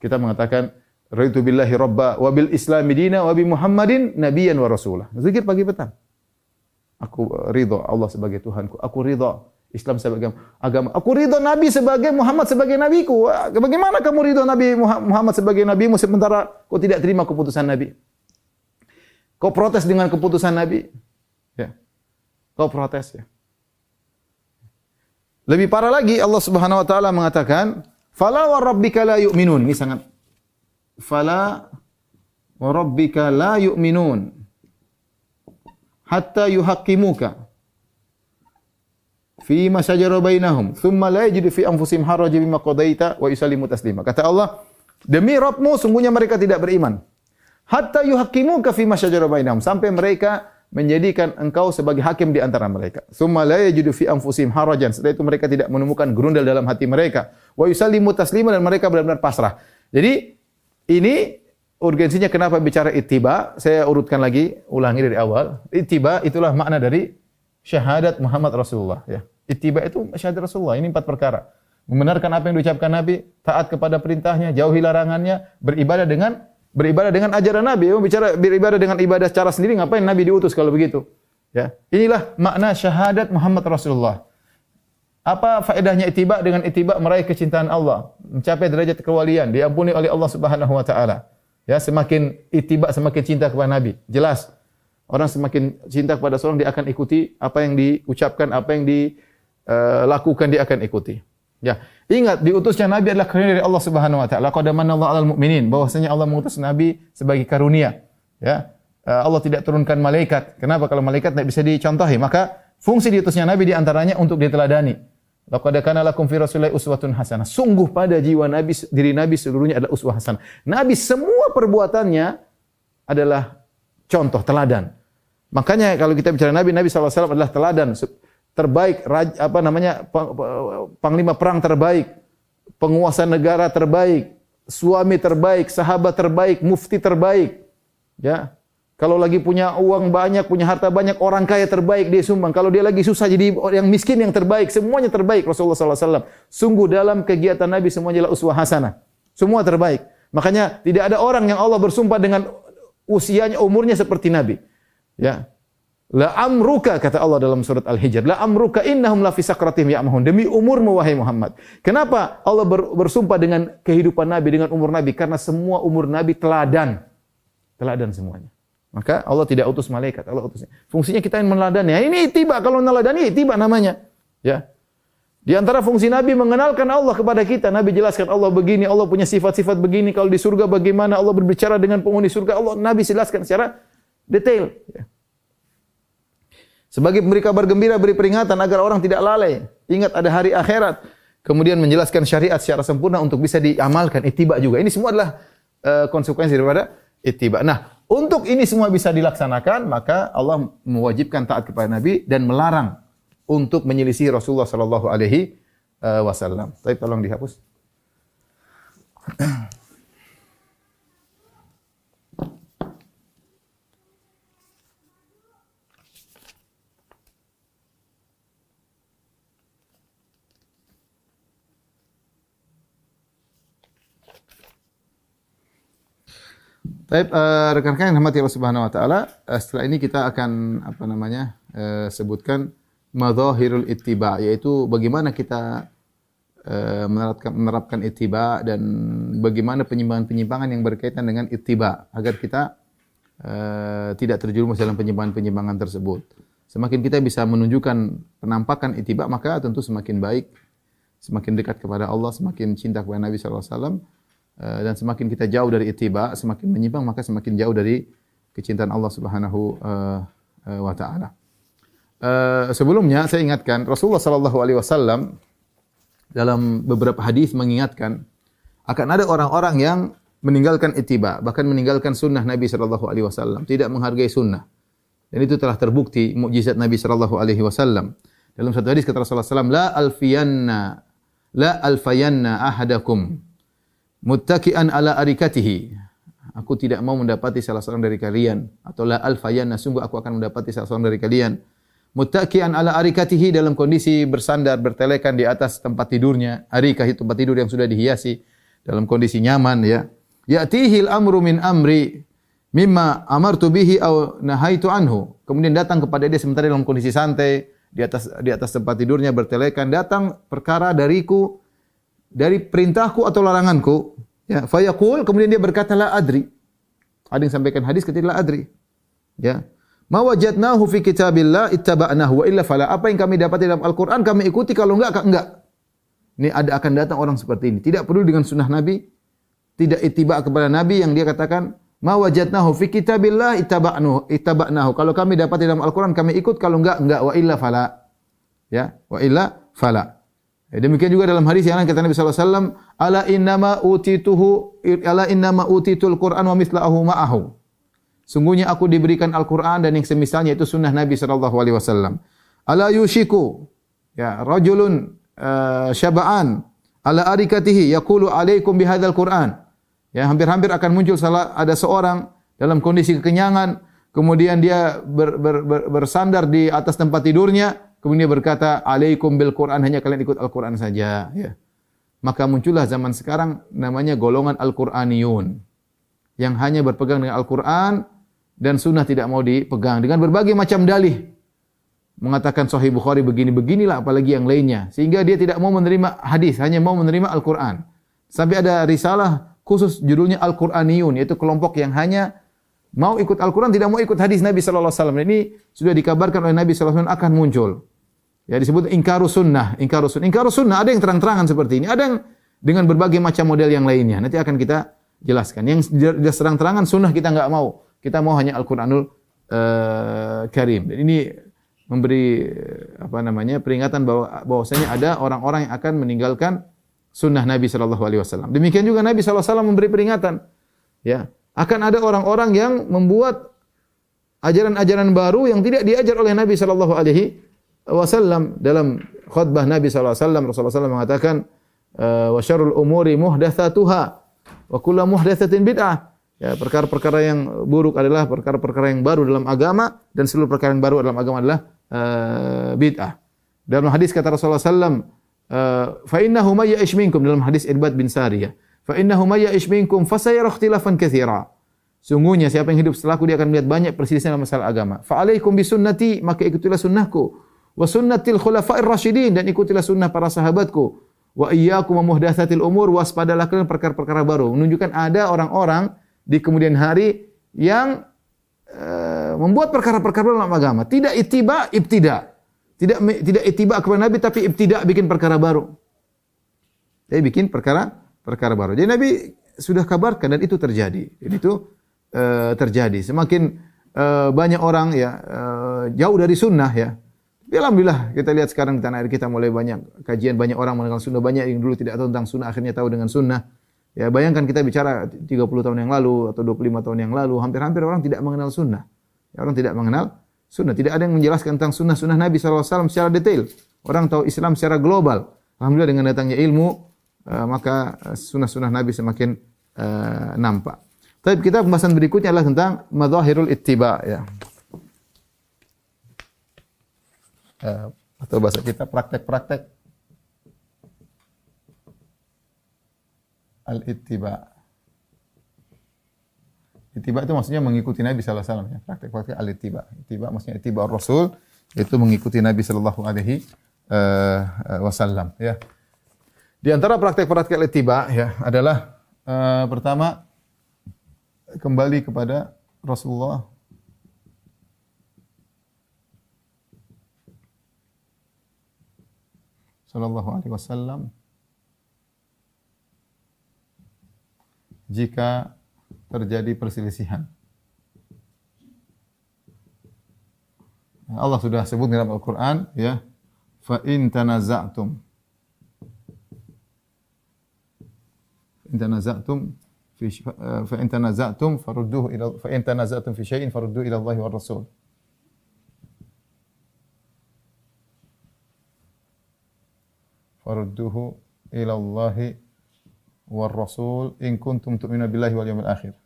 kita mengatakan raitu billahi rabba wa bil islami dina wa bi muhammadin nabiyyan wa rasulah. Zikir pagi petang. Aku ridha Allah sebagai Tuhanku. Aku ridha Islam sebagai agama. Aku ridha Nabi sebagai Muhammad sebagai nabiku. Bagaimana kamu ridha Nabi Muhammad sebagai nabimu sementara kau tidak terima keputusan Nabi? Kau protes dengan keputusan Nabi? Ya. Kau protes ya. Lebih parah lagi Allah Subhanahu wa taala mengatakan Fala wa rabbika la yu'minun. Ini sangat fala wa rabbika la yu'minun hatta yuhaqqimuka fi ma shajara bainahum thumma la yajidu fi anfusihim harajan mimma qadaita wa yusallimu taslima. Kata Allah, demi Rabbmu sungguhnya mereka tidak beriman. Hatta yuhaqqimuka fi ma shajara bainahum sampai mereka menjadikan engkau sebagai hakim di antara mereka. Summa la yajidu fi anfusihim harajan. Setelah itu mereka tidak menemukan gerundal dalam hati mereka. Wa yusallimu taslima dan mereka benar-benar pasrah. Jadi ini urgensinya kenapa bicara ittiba? Saya urutkan lagi, ulangi dari awal. Ittiba itulah makna dari syahadat Muhammad Rasulullah. Ya. Ittiba itu syahadat Rasulullah. Ini empat perkara. Membenarkan apa yang diucapkan Nabi, taat kepada perintahnya, jauhi larangannya, beribadah dengan beribadah dengan ajaran Nabi. Oh, bicara beribadah dengan ibadah secara sendiri, ngapain Nabi diutus kalau begitu? Ya. Inilah makna syahadat Muhammad Rasulullah. Apa faedahnya ittiba dengan ittiba meraih kecintaan Allah, mencapai derajat kewalian, diampuni oleh Allah Subhanahu wa taala. Ya, semakin ittiba semakin cinta kepada Nabi. Jelas. Orang semakin cinta kepada seorang dia akan ikuti apa yang diucapkan, apa yang dilakukan dia akan ikuti. Ya, ingat diutusnya Nabi adalah karunia dari Allah Subhanahu wa taala. Qad manallahu 'alal mu'minin, bahwasanya Allah mengutus Nabi sebagai karunia. Ya. Eh, Allah tidak turunkan malaikat. Kenapa kalau malaikat tidak bisa dicontohi? Maka fungsi diutusnya Nabi di antaranya untuk diteladani. Laqad kana lakum fi Rasulillahi uswatun hasanah. Sungguh pada jiwa Nabi diri Nabi seluruhnya adalah uswah hasanah. Nabi semua perbuatannya adalah contoh teladan. Makanya kalau kita bicara Nabi, Nabi SAW adalah teladan terbaik, apa namanya panglima perang terbaik, penguasa negara terbaik, suami terbaik, sahabat terbaik, mufti terbaik. Ya, kalau lagi punya uang banyak, punya harta banyak, orang kaya terbaik dia sumbang. Kalau dia lagi susah jadi yang miskin yang terbaik, semuanya terbaik Rasulullah sallallahu alaihi wasallam. Sungguh dalam kegiatan Nabi semuanya adalah uswah hasanah. Semua terbaik. Makanya tidak ada orang yang Allah bersumpah dengan usianya umurnya seperti Nabi. Ya. La amruka kata Allah dalam surat Al-Hijr, la amruka innahum la fi sakratihim ya'mahun. Demi umurmu wahai Muhammad. Kenapa Allah bersumpah dengan kehidupan Nabi dengan umur Nabi? Karena semua umur Nabi teladan. Teladan semuanya. Maka Allah tidak utus malaikat, Allah utusnya. Fungsinya kita yang meneladani. Ya, ini tiba kalau meneladani tiba namanya. Ya. Di antara fungsi Nabi mengenalkan Allah kepada kita. Nabi jelaskan Allah begini, Allah punya sifat-sifat begini. Kalau di surga bagaimana Allah berbicara dengan penghuni surga. Allah Nabi jelaskan secara detail. Ya. Sebagai memberi kabar gembira, beri peringatan agar orang tidak lalai. Ingat ada hari akhirat. Kemudian menjelaskan syariat secara sempurna untuk bisa diamalkan. Itiba juga. Ini semua adalah uh, konsekuensi daripada itiba. Nah, untuk ini semua bisa dilaksanakan, maka Allah mewajibkan taat kepada Nabi dan melarang untuk menyelisih Rasulullah sallallahu alaihi eh, wasallam. Tapi tolong dihapus. Baik, uh, rekan-rekan yang rahmati Allah Subhanahu wa taala, uh, setelah ini kita akan apa namanya? Uh, sebutkan madzahirul ittiba yaitu bagaimana kita menerapkan menerapkan ittiba dan bagaimana penyimpangan-penyimpangan yang berkaitan dengan ittiba agar kita uh, tidak terjerumus dalam penyimpangan-penyimpangan tersebut. Semakin kita bisa menunjukkan penampakan ittiba maka tentu semakin baik, semakin dekat kepada Allah, semakin cinta kepada Nabi sallallahu alaihi wasallam Eh, dan semakin kita jauh dari ittiba, semakin menyimpang maka semakin jauh dari kecintaan Allah Subhanahu eh, eh, wa taala. sebelumnya saya ingatkan Rasulullah sallallahu alaihi wasallam dalam beberapa hadis mengingatkan akan ada orang-orang yang meninggalkan ittiba, bahkan meninggalkan sunnah Nabi sallallahu alaihi wasallam, tidak menghargai sunnah. Dan itu telah terbukti mukjizat Nabi sallallahu alaihi wasallam. Dalam satu hadis kata Rasulullah sallallahu alaihi wasallam, la alfiyanna la alfayanna ahadakum muttaki'an ala arikatihi. Aku tidak mau mendapati salah seorang dari kalian atau la alfayanna sungguh aku akan mendapati salah seorang dari kalian muttaki'an ala arikatihi dalam kondisi bersandar bertelekan di atas tempat tidurnya. Arikah itu tempat tidur yang sudah dihiasi dalam kondisi nyaman ya. Ya'tihi al-amru min amri mimma amartu bihi aw nahaitu anhu. Kemudian datang kepada dia sementara dalam kondisi santai di atas di atas tempat tidurnya bertelekan datang perkara dariku dari perintahku atau laranganku ya fayaqul kemudian dia berkata la adri. Ada yang sampaikan hadis ketika la adri. Ya. Ma wajadnahu fi kitabillah ittaba'nahu wa illa fala. Apa yang kami dapat dalam Al-Qur'an kami ikuti kalau enggak enggak. Ini ada akan datang orang seperti ini. Tidak perlu dengan sunnah nabi tidak ittiba kepada nabi yang dia katakan ma wajadnahu fi kitabillah ittaba'nahu ittaba'nahu. Kalau kami dapat dalam Al-Qur'an kami ikut kalau enggak enggak. Wa illa fala. Ya. Wa illa fala demikian juga dalam hadis yang lain kata Nabi sallallahu alaihi wasallam, "Ala innama utituhu ala innama utitul Qur'an wa mithlahu ma'ahu." Sungguhnya aku diberikan Al-Qur'an dan yang semisalnya itu sunnah Nabi sallallahu alaihi wasallam. Ala yushiku ya rajulun uh, syaba'an ala arikatihi yaqulu alaikum bihadzal Qur'an. Ya hampir-hampir akan muncul salah ada seorang dalam kondisi kekenyangan kemudian dia ber, ber, ber, bersandar di atas tempat tidurnya, kemudian dia berkata, "Alaikum bil Quran, hanya kalian ikut Al-Quran saja." Ya. Maka muncullah zaman sekarang namanya golongan Al-Quraniyun yang hanya berpegang dengan Al-Quran dan sunnah tidak mau dipegang dengan berbagai macam dalih mengatakan Sahih Bukhari begini beginilah apalagi yang lainnya sehingga dia tidak mau menerima hadis hanya mau menerima Al-Quran sampai ada risalah khusus judulnya Al-Quraniyun yaitu kelompok yang hanya mau ikut Al-Quran tidak mau ikut hadis Nabi Sallallahu Alaihi Wasallam ini sudah dikabarkan oleh Nabi Sallallahu Alaihi Wasallam akan muncul ya disebut ingkaru sunnah ingkaru sunnah. Ingkaru sunnah ada yang terang-terangan seperti ini. Ada yang dengan berbagai macam model yang lainnya. Nanti akan kita jelaskan. Yang jelas terang-terangan sunnah kita enggak mau. Kita mau hanya Al-Quranul uh, Karim. Dan ini memberi apa namanya peringatan bahwa bahwasanya ada orang-orang yang akan meninggalkan sunnah Nabi sallallahu alaihi wasallam. Demikian juga Nabi sallallahu alaihi wasallam memberi peringatan. Ya, akan ada orang-orang yang membuat ajaran-ajaran baru yang tidak diajar oleh Nabi sallallahu alaihi wasallam dalam khutbah Nabi wasallam Rasulullah SAW mengatakan eh, wa syarrul umuri muhdatsatuha wa kullu muhdatsatin bid'ah Ya, perkara-perkara yang buruk adalah perkara-perkara yang baru dalam agama dan seluruh perkara yang baru dalam agama adalah uh, bid'ah. Dalam hadis kata Rasulullah sallam, uh, fa innahu may minkum dalam hadis Irbad bin Sariyah, fa innahu may minkum fa sayara ikhtilafan katsira. Sungguhnya siapa yang hidup setelahku dia akan melihat banyak perselisihan dalam masalah agama. Fa alaikum bi sunnati maka ikutilah sunnahku wa sunnatil khulafa'ir rasyidin dan ikutilah sunnah para sahabatku. Wa iyyakum muhdatsatil umur waspadalah kalian perkara-perkara baru. Menunjukkan ada orang-orang di kemudian hari yang uh, membuat perkara-perkara dalam agama. Tidak itiba, ibtida. Tidak tidak itiba kepada Nabi tapi ibtida bikin perkara baru. Jadi bikin perkara perkara baru. Jadi Nabi sudah kabarkan dan itu terjadi. Jadi itu uh, terjadi. Semakin uh, banyak orang ya uh, jauh dari sunnah ya. Tapi Alhamdulillah kita lihat sekarang di tanah air kita mulai banyak kajian banyak orang mengenal sunnah banyak yang dulu tidak tahu tentang sunnah akhirnya tahu dengan sunnah. Ya bayangkan kita bicara 30 tahun yang lalu atau 25 tahun yang lalu, hampir-hampir orang tidak mengenal sunnah. Ya, orang tidak mengenal sunnah. Tidak ada yang menjelaskan tentang sunnah-sunnah Nabi SAW secara detail. Orang tahu Islam secara global. Alhamdulillah dengan datangnya ilmu, uh, maka eh, sunnah-sunnah Nabi semakin uh, nampak. Tapi kita pembahasan berikutnya adalah tentang madhahirul ittiba. Ya. Uh, atau bahasa kita praktek-praktek al-ittiba. Ittiba itu maksudnya mengikuti Nabi sallallahu alaihi wasallam ya. Praktek-praktek al-ittiba. Ittiba maksudnya ittiba Rasul itu mengikuti Nabi sallallahu alaihi eh, wasallam ya. Di antara praktek-praktek al-ittiba ya adalah uh, pertama kembali kepada Rasulullah sallallahu alaihi wasallam jika terjadi perselisihan. Allah sudah sebut dalam Al-Quran, ya, fa in tanaza'tum in tanaza'tum fi fa in tanaza'tum farudduhu ila fa in tanaza'tum fi syai'in farudduhu ila Allah wa Rasul. Farudduhu ila Allah war rasul in kuntum tu'minuna billahi wal yawmil akhir.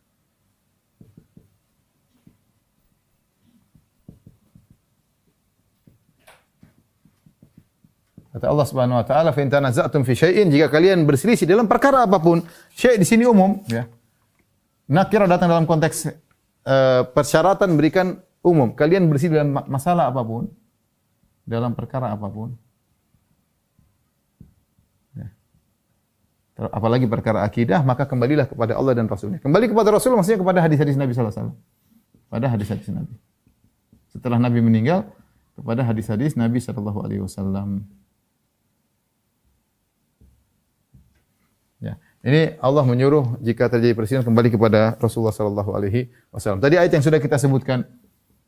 Kata Allah Subhanahu wa taala, "Fa in tanaza'tum fi syai'in" jika kalian berselisih dalam perkara apapun, syai' di sini umum, ya. Nakira datang dalam konteks uh, persyaratan berikan umum. Kalian berselisih dalam masalah apapun, dalam perkara apapun, apalagi perkara akidah, maka kembalilah kepada Allah dan Rasulnya. Kembali kepada Rasul maksudnya kepada hadis-hadis Nabi Sallallahu Alaihi Wasallam. Pada hadis-hadis Nabi. Setelah Nabi meninggal, kepada hadis-hadis Nabi Sallallahu Alaihi Wasallam. Ya. Ini Allah menyuruh jika terjadi perselisihan kembali kepada Rasulullah Sallallahu Alaihi Wasallam. Tadi ayat yang sudah kita sebutkan,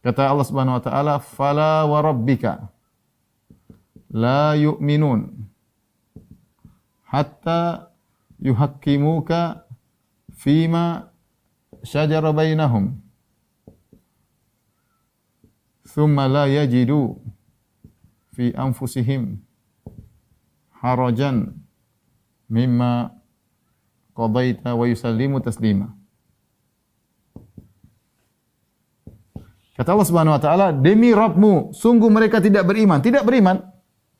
kata Allah Subhanahu Wa Taala, "Fala wa rabbika la yu'minun hatta yuhakkimuka fima syajara bainahum thumma la yajidu fi anfusihim harajan mimma qadaita wa yusallimu taslima Kata Allah Subhanahu wa taala, "Demi Rabbmu, sungguh mereka tidak beriman." Tidak beriman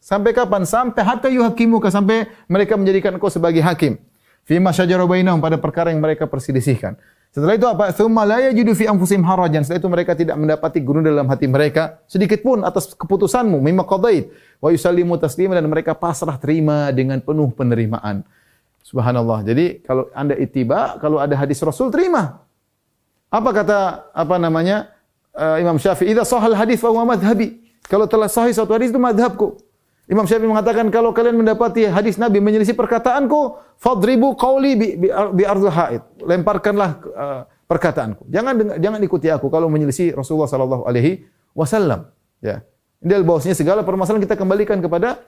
sampai kapan? Sampai hatta yuhakimuka sampai mereka menjadikan engkau sebagai hakim. Fima syajara bainahum pada perkara yang mereka perselisihkan. Setelah itu apa? Thumma la yajidu fi anfusihim harajan. Setelah itu mereka tidak mendapati gunung dalam hati mereka sedikit pun atas keputusanmu mimma qadait wa yusallimu taslima dan mereka pasrah terima dengan penuh penerimaan. Subhanallah. Jadi kalau anda ittiba, kalau ada hadis Rasul terima. Apa kata apa namanya? Uh, Imam Syafi'i, "Idza sahal hadis fa huwa madhhabi." Kalau telah sahih satu hadis itu madhabku. Imam Syafi'i mengatakan kalau kalian mendapati hadis Nabi menyelisih perkataanku, fadribu qawli bi, bi, bi ardhil haid. Lemparkanlah uh, perkataanku. Jangan jangan ikuti aku kalau menyelisih Rasulullah sallallahu alaihi wasallam. Ya. Ini bahwasanya segala permasalahan kita kembalikan kepada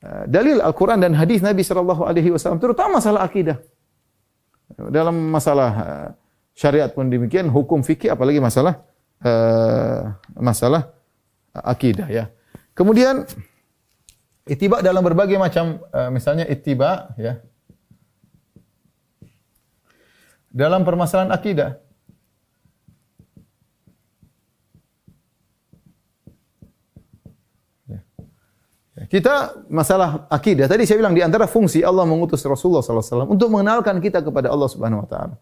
uh, dalil Al-Qur'an dan hadis Nabi sallallahu alaihi wasallam terutama masalah akidah. Dalam masalah uh, syariat pun demikian, hukum fikih apalagi masalah uh, masalah akidah ya. Kemudian Ittiba dalam berbagai macam uh, misalnya ittiba ya. Dalam permasalahan akidah. Ya. Ya. Kita masalah akidah. Tadi saya bilang di antara fungsi Allah mengutus Rasulullah sallallahu alaihi wasallam untuk mengenalkan kita kepada Allah Subhanahu wa taala.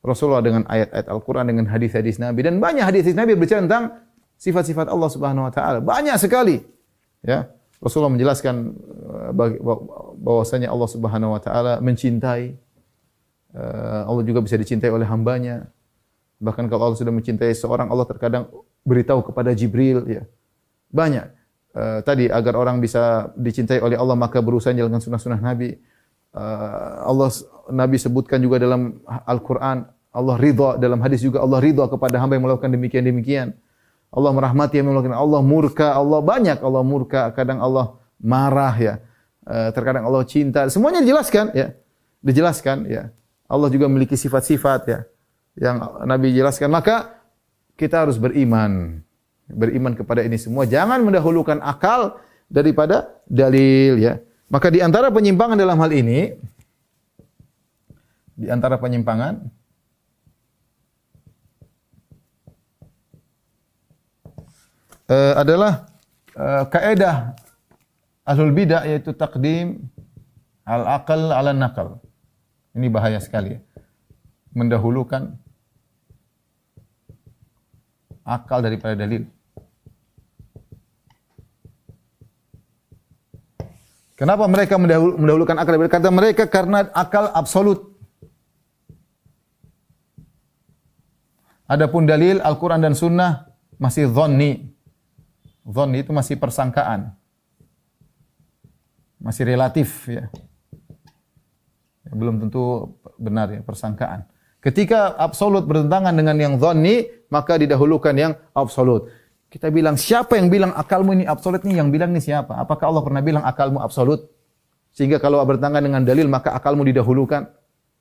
Rasulullah dengan ayat-ayat Al-Quran dengan hadis-hadis Nabi dan banyak hadis-hadis Nabi berbicara tentang sifat-sifat Allah Subhanahu wa taala. Banyak sekali. Ya. Rasulullah menjelaskan uh, bahwasanya Allah Subhanahu wa taala mencintai uh, Allah juga bisa dicintai oleh hambanya. Bahkan kalau Allah sudah mencintai seorang Allah terkadang beritahu kepada Jibril ya. Banyak uh, tadi agar orang bisa dicintai oleh Allah maka berusaha menjalankan sunnah-sunnah Nabi. Allah Nabi sebutkan juga dalam Al-Qur'an Allah ridha dalam hadis juga Allah ridha kepada hamba yang melakukan demikian-demikian. Allah merahmati yang melakukan Allah murka, Allah banyak Allah murka, kadang Allah marah ya. Eh, terkadang Allah cinta. Semuanya dijelaskan ya. Dijelaskan ya. Allah juga memiliki sifat-sifat ya yang Nabi jelaskan. Maka kita harus beriman. Beriman kepada ini semua. Jangan mendahulukan akal daripada dalil ya. Maka di antara penyimpangan dalam hal ini di antara penyimpangan uh, adalah uh, kaedah ahlul bidah yaitu takdim al akal ala nakal. Ini bahaya sekali. Ya. Mendahulukan akal daripada dalil. Kenapa mereka mendahulukan akal daripada kata mereka karena akal absolut. Adapun dalil Al-Quran dan Sunnah masih zonni. Zon itu masih persangkaan. Masih relatif ya. Belum tentu benar ya persangkaan. Ketika absolut bertentangan dengan yang zonni, maka didahulukan yang absolut. Kita bilang siapa yang bilang akalmu ini absolut ni yang bilang ni siapa? Apakah Allah pernah bilang akalmu absolut? Sehingga kalau bertentangan dengan dalil maka akalmu didahulukan.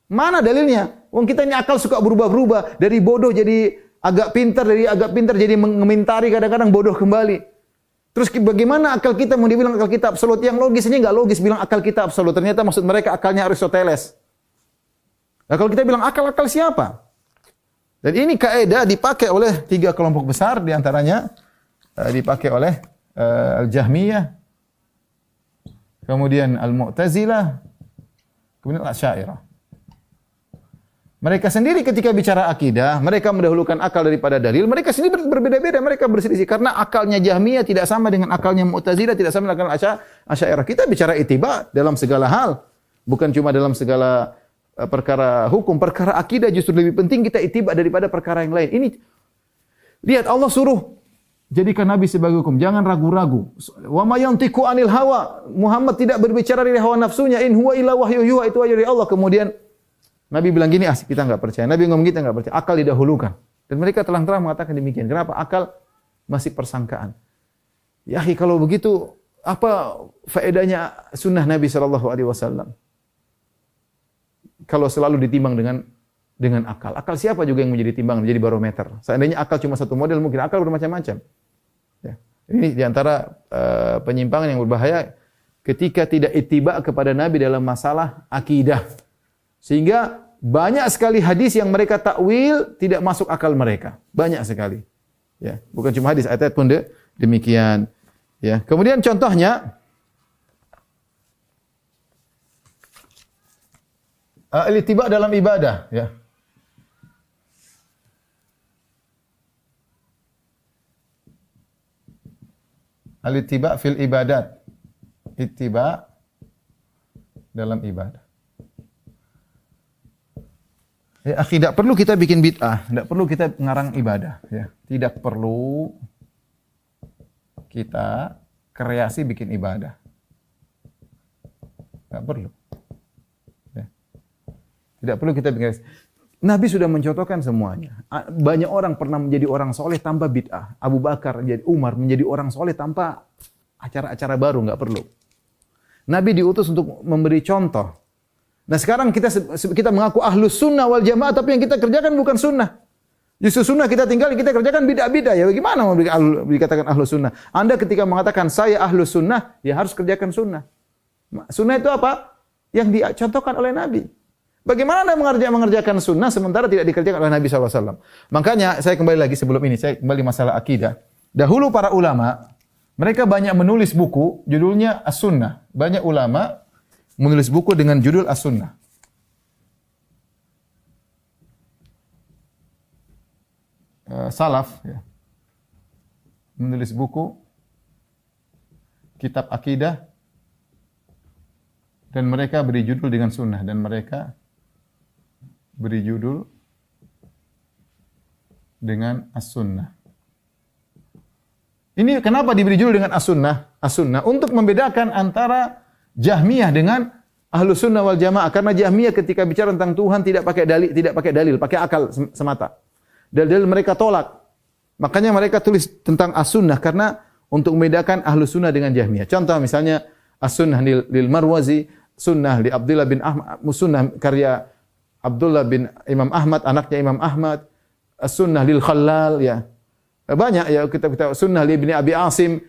Mana dalilnya? Wong kita ini akal suka berubah-berubah dari bodoh jadi agak pintar dari agak pintar jadi mengomentari kadang-kadang bodoh kembali. Terus bagaimana akal kita mau dibilang akal kita absolut? Yang logis ini enggak logis bilang akal kita absolut. Ternyata maksud mereka akalnya Aristoteles. Nah, kalau kita bilang akal-akal siapa? Dan ini kaidah dipakai oleh tiga kelompok besar di antaranya uh, dipakai oleh uh, Al-Jahmiyah, kemudian Al-Mu'tazilah, kemudian Al-Asy'ariyah. Mereka sendiri ketika bicara akidah, mereka mendahulukan akal daripada dalil. Mereka sendiri berbeda-beda, mereka berselisih karena akalnya Jahmiyah tidak sama dengan akalnya Mu'tazilah, tidak sama dengan Asy'ariyah. Kita bicara itiba dalam segala hal, bukan cuma dalam segala uh, perkara hukum, perkara akidah justru lebih penting kita itiba daripada perkara yang lain. Ini lihat Allah suruh jadikan nabi sebagai hukum, jangan ragu-ragu. Wa may yantiqu anil hawa, Muhammad tidak berbicara dari hawa nafsunya, in huwa illa wahyu yuha itu wahyu dari Allah. Kemudian Nabi bilang gini, ah, kita enggak percaya. Nabi ngomong kita enggak percaya. Akal didahulukan. Dan mereka terang-terang mengatakan demikian. Kenapa? Akal masih persangkaan. Ya, kalau begitu, apa faedahnya sunnah Nabi sallallahu alaihi wasallam? Kalau selalu ditimbang dengan dengan akal. Akal siapa juga yang menjadi timbang, menjadi barometer. Seandainya akal cuma satu model, mungkin akal bermacam-macam. Ya. Ini diantara uh, penyimpangan yang berbahaya ketika tidak ittiba kepada Nabi dalam masalah akidah. Sehingga banyak sekali hadis yang mereka takwil tidak masuk akal mereka. Banyak sekali. Ya, bukan cuma hadis, ayat-ayat pun de, demikian. Ya, kemudian contohnya uh, tiba dalam ibadah, ya. Al-ittiba fil ibadat. Ittiba dalam ibadah. Ya, akhi, tidak perlu kita bikin bid'ah, tidak perlu kita ngarang ibadah, ya. Tidak perlu kita kreasi bikin ibadah. Tidak perlu. Ya. Tidak perlu kita bikin. Nabi sudah mencontohkan semuanya. Banyak orang pernah menjadi orang soleh tanpa bid'ah. Abu Bakar, menjadi Umar menjadi orang soleh tanpa acara-acara baru, enggak perlu. Nabi diutus untuk memberi contoh. Nah sekarang kita kita mengaku ahlus sunnah wal jamaah, tapi yang kita kerjakan bukan sunnah. Justru sunnah kita tinggal, kita kerjakan bid'ah-bid'ah. Ya bagaimana mau dikatakan ahlus sunnah? Anda ketika mengatakan saya ahlus sunnah, ya harus kerjakan sunnah. Sunnah itu apa? Yang dicontohkan oleh Nabi. Bagaimana anda mengerjakan sunnah sementara tidak dikerjakan oleh Nabi SAW? Makanya saya kembali lagi sebelum ini, saya kembali masalah akidah. Dahulu para ulama, mereka banyak menulis buku, judulnya As-Sunnah. Banyak ulama menulis buku dengan judul As-Sunnah. Uh, salaf, ya. menulis buku, kitab akidah, dan mereka beri judul dengan sunnah. Dan mereka beri judul dengan As-Sunnah. Ini kenapa diberi judul dengan As-Sunnah? As-Sunnah untuk membedakan antara Jahmiyah dengan Ahlu Sunnah wal Jamaah karena Jahmiyah ketika bicara tentang Tuhan tidak pakai dalil, tidak pakai dalil, pakai akal semata. Dalil-dalil mereka tolak. Makanya mereka tulis tentang As-Sunnah karena untuk membedakan Ahlu Sunnah dengan Jahmiyah. Contoh misalnya As-Sunnah lil Marwazi, Sunnah li Abdullah bin Ahmad, Sunnah karya Abdullah bin Imam Ahmad, anaknya Imam Ahmad, Sunnah lil Khalal, ya. Banyak ya kitab-kitab Sunnah li Abi Asim.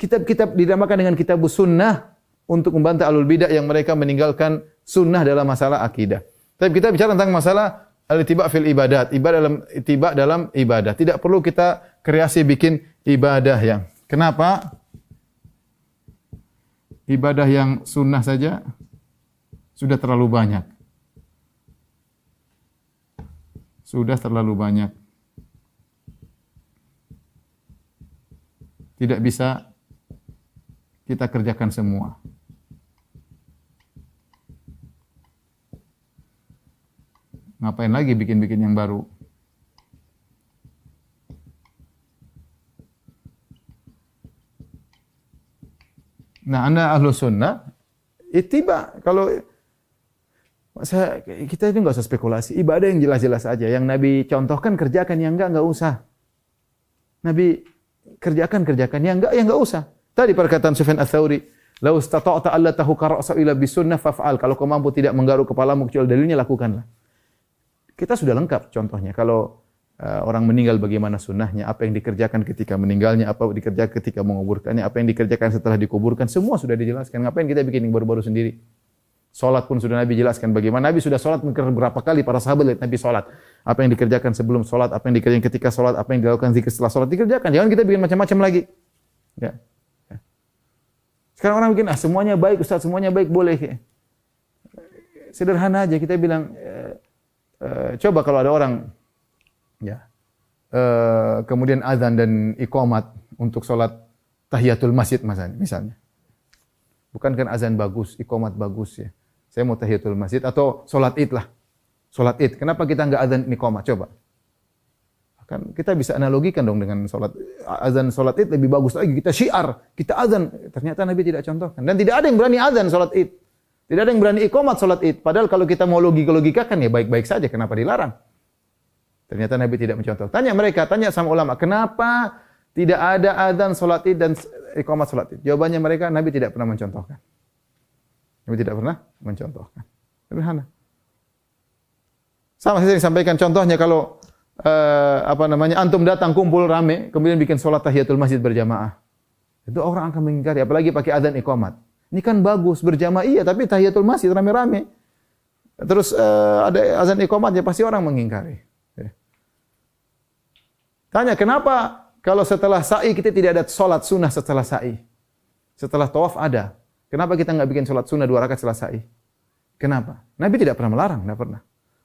Kitab-kitab dinamakan dengan kitab Sunnah untuk membantah alul bidah yang mereka meninggalkan sunnah dalam masalah akidah. Tapi kita bicara tentang masalah al-ittiba fil ibadat, ibadah dalam ittiba dalam ibadah. Tidak perlu kita kreasi bikin ibadah yang. Kenapa? Ibadah yang sunnah saja sudah terlalu banyak. sudah terlalu banyak. Tidak bisa kita kerjakan semua. Ngapain lagi bikin-bikin yang baru? Nah, anda ahlu sunnah, itiba. Kalau saya, kita itu enggak usah spekulasi. Ibadah yang jelas-jelas saja. Yang Nabi contohkan kerjakan, yang enggak enggak usah. Nabi kerjakan kerjakan, yang enggak yang enggak usah. Tadi perkataan Sufyan Ats-Tsauri, "Lau istata'ta alla tahukka ra'sa ila bisunnah faf'al." Kalau kau mampu tidak menggaruk kepalamu kecuali dalilnya lakukanlah. Kita sudah lengkap contohnya. Kalau uh, orang meninggal bagaimana sunnahnya, apa yang dikerjakan ketika meninggalnya, apa yang dikerjakan ketika menguburkannya, apa yang dikerjakan setelah dikuburkan, semua sudah dijelaskan. Ngapain kita bikin yang baru-baru sendiri? Solat pun sudah Nabi jelaskan bagaimana Nabi sudah solat berapa kali para sahabat lihat Nabi solat. Apa yang dikerjakan sebelum solat, apa yang dikerjakan ketika solat, apa yang dilakukan zikir setelah solat dikerjakan. Jangan kita bikin macam-macam lagi. Ya. ya. Sekarang orang bikin ah semuanya baik Ustaz, semuanya baik boleh. Sederhana aja kita bilang eh, coba kalau ada orang ya eh, kemudian azan dan iqamat untuk solat tahiyatul masjid misalnya. Bukankah azan bagus, iqamat bagus ya saya mau tahiyatul masjid atau solat id lah. Solat id. Kenapa kita enggak azan niqamah? Coba. Kan kita bisa analogikan dong dengan solat azan solat id lebih bagus lagi. Kita syiar, kita azan. Ternyata Nabi tidak contohkan. Dan tidak ada yang berani azan solat id. Tidak ada yang berani iqamat solat id. Padahal kalau kita mau logika-logikakan ya baik-baik saja. Kenapa dilarang? Ternyata Nabi tidak mencontoh. Tanya mereka, tanya sama ulama, kenapa tidak ada azan solat id dan iqamat solat id? Jawabannya mereka, Nabi tidak pernah mencontohkan. Nabi tidak pernah mencontohkan. Sederhana. Sama saya sampaikan contohnya kalau uh, apa namanya antum datang kumpul rame kemudian bikin solat tahiyatul masjid berjamaah. Itu orang akan mengingkari apalagi pakai adzan iqamat. Ini kan bagus berjamaah iya tapi tahiyatul masjid rame-rame. Terus uh, ada azan iqamat ya pasti orang mengingkari. Ya. Tanya kenapa kalau setelah sa'i kita tidak ada solat sunnah setelah sa'i? Setelah tawaf ada. Kenapa kita enggak bikin solat sunnah dua rakaat setelah sa'i? Kenapa? Nabi tidak pernah melarang, tidak pernah.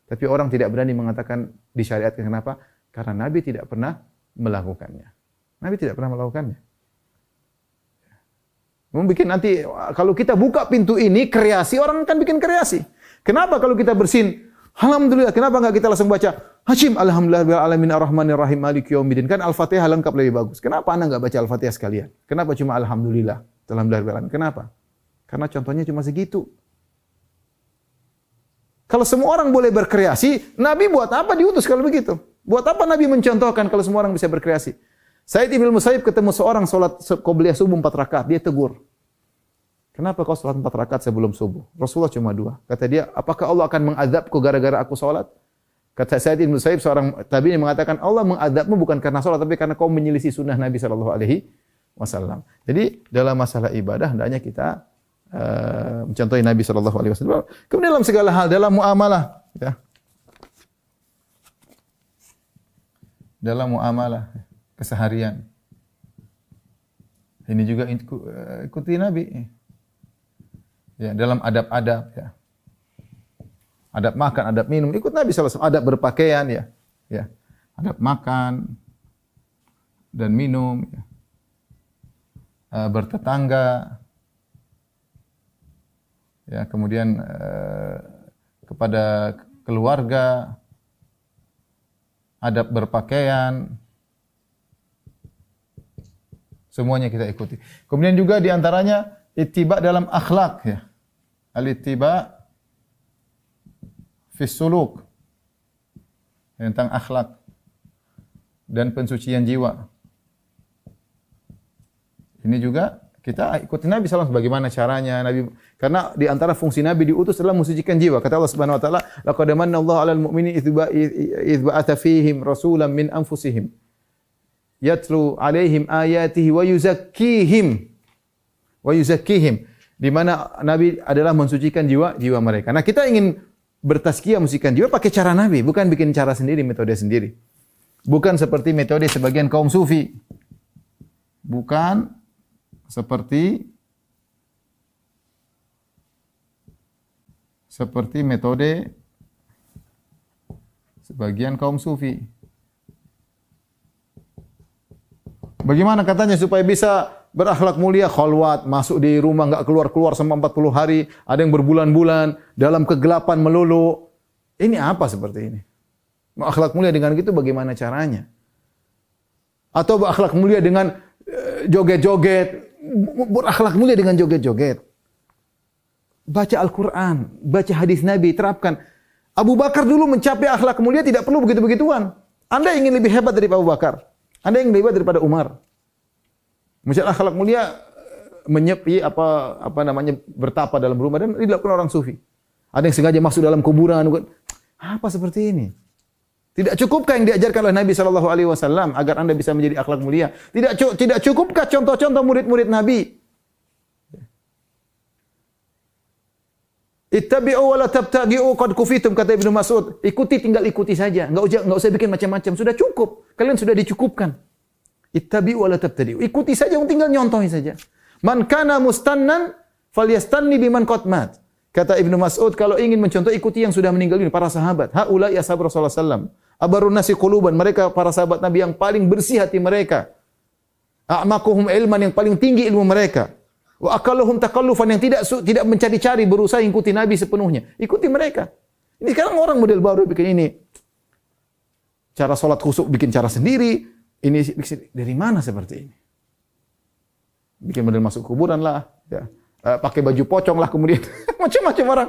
Tapi orang tidak berani mengatakan disyariatkan. Kenapa? Karena Nabi tidak pernah melakukannya. Nabi tidak pernah melakukannya. Mungkin nanti kalau kita buka pintu ini kreasi orang akan bikin kreasi. Kenapa kalau kita bersin? Alhamdulillah. Kenapa enggak kita langsung baca Hashim Alhamdulillah alamin arrahmanir rahim maliki yaumiddin. Kan Al-Fatihah lengkap lebih bagus. Kenapa Anda enggak baca Al-Fatihah sekalian? Kenapa cuma alhamdulillah? Alhamdulillah alamin. Kenapa? Karena contohnya cuma segitu. Kalau semua orang boleh berkreasi, Nabi buat apa diutus kalau begitu? Buat apa Nabi mencontohkan kalau semua orang bisa berkreasi? Said Ibn Musayyib ketemu seorang solat qobliyah subuh empat rakaat, dia tegur. Kenapa kau solat empat rakaat sebelum subuh? Rasulullah cuma dua. Kata dia, apakah Allah akan mengadabku gara-gara aku solat? Kata Said Ibn Musayyib, seorang tabi yang mengatakan, Allah mengadabmu bukan karena solat, tapi karena kau menyelisih sunnah Nabi SAW. Jadi dalam masalah ibadah, hendaknya kita uh, mencontohi Nabi sallallahu alaihi wasallam. Kemudian dalam segala hal dalam muamalah ya. Dalam muamalah keseharian. Ini juga eh, ikuti Nabi. Ya, dalam adab-adab ya. Adab makan, adab minum, ikut Nabi sallallahu adab berpakaian ya. Ya. Adab makan dan minum ya. Uh, bertetangga, ya kemudian eh, kepada keluarga adab berpakaian semuanya kita ikuti kemudian juga di antaranya ittiba dalam akhlak ya. Al ittiba fi suluk. Tentang akhlak dan pensucian jiwa. Ini juga kita ikuti Nabi SAW bagaimana caranya. Nabi karena di antara fungsi Nabi diutus adalah mensucikan jiwa. Kata Allah Subhanahu wa taala laqad manna Allah 'alal mu'minin idh ba'atha fihim rasulan min anfusihim yatlu 'alaihim ayatihi wa yuzakkihim wa yuzakkihim di mana Nabi adalah mensucikan jiwa jiwa mereka. Nah kita ingin bertazkiyah mensucikan jiwa pakai cara Nabi bukan bikin cara sendiri metode sendiri. Bukan seperti metode sebagian kaum sufi. Bukan seperti seperti metode sebagian kaum sufi. Bagaimana katanya supaya bisa berakhlak mulia khalwat, masuk di rumah enggak keluar-keluar selama 40 hari, ada yang berbulan-bulan dalam kegelapan melulu. Ini apa seperti ini? Berakhlak mulia dengan gitu bagaimana caranya? Atau berakhlak mulia dengan eh, joget-joget, berakhlak mulia dengan joget-joget. Baca Al-Quran, baca hadis Nabi, terapkan. Abu Bakar dulu mencapai akhlak mulia tidak perlu begitu-begituan. Anda ingin lebih hebat daripada Abu Bakar. Anda ingin lebih hebat daripada Umar. Mencapai akhlak mulia menyepi apa apa namanya bertapa dalam rumah dan dilakukan orang sufi. Ada yang sengaja masuk dalam kuburan. Apa seperti ini? Tidak cukupkah yang diajarkan oleh Nabi sallallahu alaihi wasallam agar Anda bisa menjadi akhlak mulia? Tidak tidak cukupkah contoh-contoh murid-murid Nabi? Ittabi'u wa la tabtagi'u qad kufitum kata Ibnu Mas'ud. Ikuti tinggal ikuti saja. Enggak usah enggak usah bikin macam-macam. Sudah cukup. Kalian sudah dicukupkan. Ittabi'u wa la tabtadi'u. Ikuti saja, tinggal nyontohi saja. Man kana mustannan falyastanni biman qad mat. Kata Ibnu Mas'ud kalau ingin mencontoh ikuti yang sudah meninggal ini para sahabat. Haula ya Rasulullah sallallahu Abarun nasi quluban mereka para sahabat Nabi yang paling bersih hati mereka. A'maquhum ilman yang paling tinggi ilmu mereka. Wa akalluhum takallufan yang tidak tidak mencari-cari berusaha ikuti Nabi sepenuhnya. Ikuti mereka. Ini sekarang orang model baru bikin ini. Cara solat khusuk bikin cara sendiri. Ini dari mana seperti ini? Bikin model masuk kuburan lah. Ya. Uh, pakai baju pocong lah kemudian. Macam-macam orang.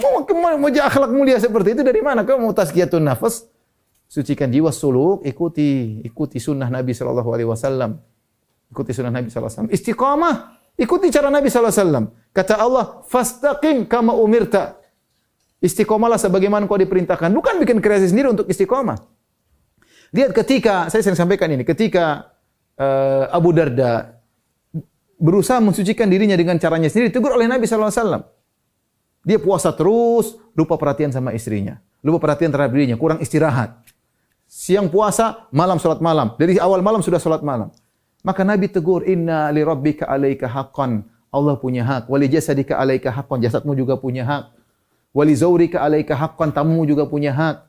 Mau, mau, mau akhlak mulia seperti itu dari mana? Kau mau tazkiyatun nafas? sucikan jiwa suluk, ikuti ikuti sunnah Nabi sallallahu alaihi wasallam. Ikuti sunnah Nabi sallallahu alaihi wasallam. Istiqamah, ikuti cara Nabi sallallahu alaihi wasallam. Kata Allah, "Fastaqim kama umirta." Istiqamalah sebagaimana kau diperintahkan. Bukan bikin kreasi sendiri untuk istiqamah. Lihat ketika, saya sering sampaikan ini, ketika uh, Abu Darda berusaha mensucikan dirinya dengan caranya sendiri, tegur oleh Nabi sallallahu alaihi wasallam. Dia puasa terus, lupa perhatian sama istrinya. Lupa perhatian terhadap dirinya, kurang istirahat. Siang puasa, malam salat malam. Dari awal malam sudah salat malam. Maka Nabi tegur, "Inna li rabbika 'alaika haqqan." Allah punya hak. Wali jasadika 'alaika haqqan. Jasadmu juga punya hak. Wali zaurika 'alaika haqqan. Tamu juga punya hak.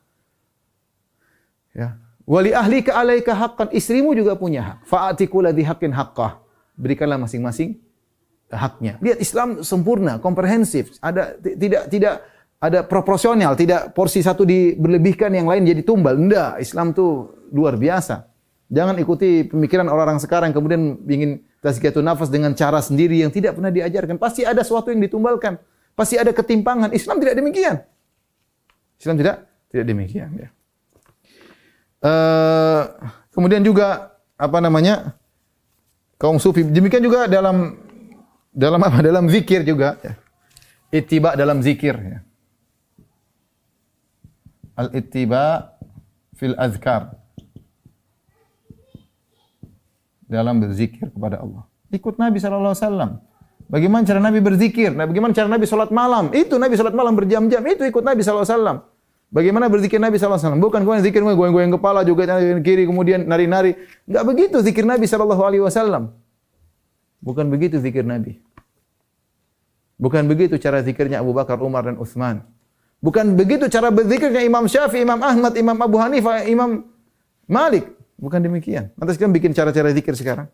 Ya. Wali ahlika 'alaika haqqan. Istrimu juga punya hak. Fa'ati kulli haqqin haqqah. Berikanlah masing-masing haknya. Lihat Islam sempurna, komprehensif. Ada tidak tidak ada proporsional, tidak porsi satu di berlebihkan yang lain jadi tumbal. Tidak, Islam tu luar biasa. Jangan ikuti pemikiran orang-orang sekarang kemudian ingin tazkiyatun nafas dengan cara sendiri yang tidak pernah diajarkan. Pasti ada sesuatu yang ditumbalkan. Pasti ada ketimpangan. Islam tidak demikian. Islam tidak tidak demikian ya. Uh, kemudian juga apa namanya? kaum sufi demikian juga dalam dalam apa? Dalam zikir juga ya. Ittiba dalam zikir ya. Al-ittiba fil azkar dalam berzikir kepada Allah. Ikut Nabi sallallahu alaihi wasallam. Bagaimana cara Nabi berzikir? Nah, bagaimana cara Nabi salat malam? Itu Nabi salat malam berjam-jam. Itu ikut Nabi sallallahu alaihi wasallam. Bagaimana berzikir Nabi wasallam? Bukan kemudian zikir goyang-goyang kepala juga kiri kemudian nari-nari. Enggak begitu zikir Nabi wasallam. Bukan begitu zikir Nabi. Bukan begitu cara zikirnya Abu Bakar, Umar dan Uthman. Bukan begitu cara berzikirnya Imam Syafi'i, Imam Ahmad, Imam Abu Hanifah, Imam Malik. Bukan demikian. Nanti sekarang bikin cara-cara zikir sekarang.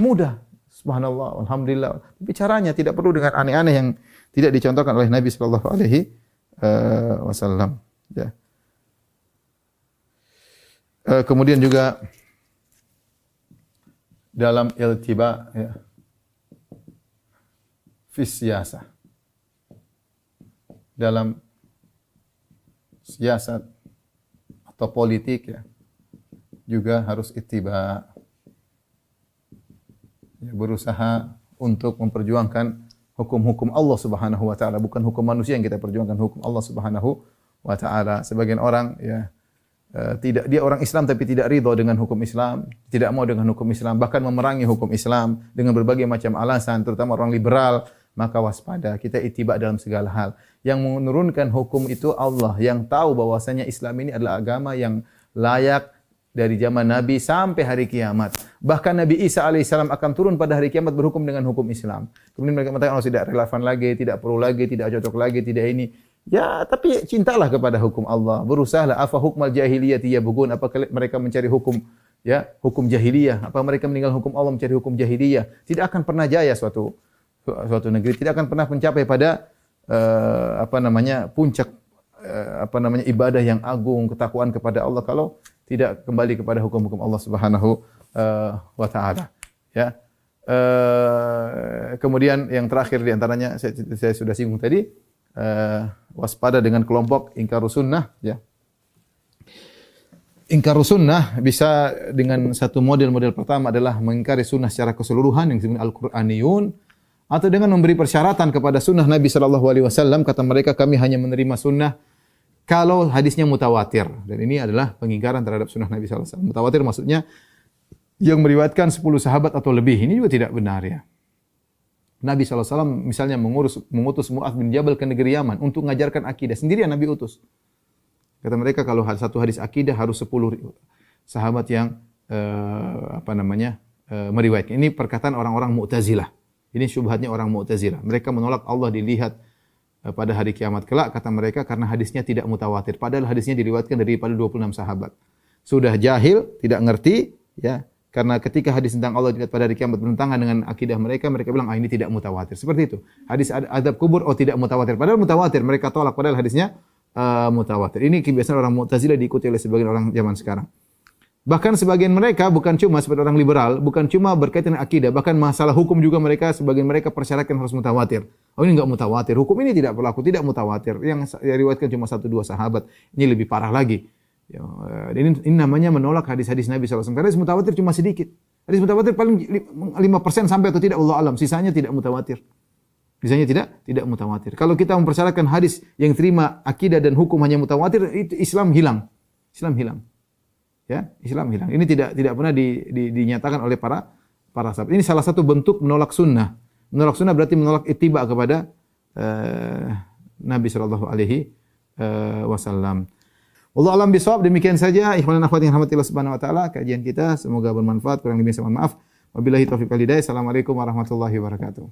Mudah. Subhanallah, Alhamdulillah. Tapi caranya tidak perlu dengan aneh-aneh yang tidak dicontohkan oleh Nabi Alaihi eh, Wasallam. Ya. Uh, kemudian juga dalam iltiba ya, fisiasa dalam siasat atau politik ya juga harus ittiba ya, berusaha untuk memperjuangkan hukum-hukum Allah Subhanahu wa taala bukan hukum manusia yang kita perjuangkan. Hukum Allah Subhanahu wa taala. Sebagian orang ya uh, tidak dia orang Islam tapi tidak ridha dengan hukum Islam tidak mau dengan hukum Islam bahkan memerangi hukum Islam dengan berbagai macam alasan terutama orang liberal maka waspada. Kita ittiba dalam segala hal. Yang menurunkan hukum itu Allah yang tahu bahwasanya Islam ini adalah agama yang layak dari zaman Nabi sampai hari kiamat. Bahkan Nabi Isa alaihissalam akan turun pada hari kiamat berhukum dengan hukum Islam. Kemudian mereka mengatakan oh, tidak relevan lagi, tidak perlu lagi, tidak cocok lagi, tidak ini. Ya, tapi cintalah kepada hukum Allah. Berusahalah apa hukmal jahiliyah ya bugun apa mereka mencari hukum ya, hukum jahiliyah, apa mereka meninggal hukum Allah mencari hukum jahiliyah, tidak akan pernah jaya suatu suatu negeri, tidak akan pernah mencapai pada uh, apa namanya puncak uh, apa namanya ibadah yang agung ketakwaan kepada Allah kalau tidak kembali kepada hukum-hukum Allah Subhanahu uh, wa taala. Ya. Uh, kemudian yang terakhir di antaranya saya, saya sudah singgung tadi uh, waspada dengan kelompok ingkar sunnah ya. Ingkar sunnah bisa dengan satu model-model pertama adalah mengingkari sunnah secara keseluruhan yang disebut al-Qur'aniyun atau dengan memberi persyaratan kepada sunnah Nabi sallallahu alaihi wasallam kata mereka kami hanya menerima sunnah kalau hadisnya mutawatir. Dan ini adalah pengingkaran terhadap sunnah Nabi wasallam. Mutawatir maksudnya yang meriwayatkan 10 sahabat atau lebih. Ini juga tidak benar ya. Nabi wasallam misalnya mengurus mengutus Muaz bin Jabal ke negeri Yaman untuk mengajarkan akidah. Sendiri Nabi utus. Kata mereka kalau satu hadis akidah harus 10 sahabat yang uh, apa namanya uh, meriwayatkan. Ini perkataan orang-orang Mu'tazilah. Ini syubhatnya orang Mu'tazilah. Mereka menolak Allah dilihat eh, pada hari kiamat kelak kata mereka karena hadisnya tidak mutawatir padahal hadisnya diriwayatkan daripada 26 sahabat. Sudah jahil, tidak ngerti ya. Karena ketika hadis tentang Allah dilihat pada hari kiamat bertentangan dengan akidah mereka, mereka bilang ah ini tidak mutawatir. Seperti itu. Hadis adab kubur oh tidak mutawatir. Padahal mutawatir mereka tolak padahal hadisnya uh, mutawatir. Ini kebiasaan orang Mu'tazilah diikuti oleh sebagian orang zaman sekarang. Bahkan sebagian mereka bukan cuma seperti orang liberal, bukan cuma berkaitan dengan akidah, bahkan masalah hukum juga mereka sebagian mereka persyaratkan harus mutawatir. Oh ini enggak mutawatir, hukum ini tidak berlaku, tidak mutawatir. Yang diriwayatkan cuma satu dua sahabat. Ini lebih parah lagi. Ya, eh, ini, ini namanya menolak hadis-hadis Nabi SAW. Karena hadis mutawatir cuma sedikit. Hadis mutawatir paling 5% sampai atau tidak Allah alam. Sisanya tidak mutawatir. Sisanya tidak tidak mutawatir. Kalau kita mempersyaratkan hadis yang terima akidah dan hukum hanya mutawatir, itu Islam hilang. Islam hilang ya Islam hilang. Ini tidak tidak pernah di, di, dinyatakan oleh para para sahabat. Ini salah satu bentuk menolak sunnah. Menolak sunnah berarti menolak itiba kepada uh, Nabi Shallallahu Alaihi eh, Wasallam. Allah alam bisawab demikian saja ikhwan dan akhwat yang rahmatillah subhanahu wa taala kajian kita semoga bermanfaat kurang lebih mohon maaf wabillahi taufiq wal hidayah assalamualaikum warahmatullahi wabarakatuh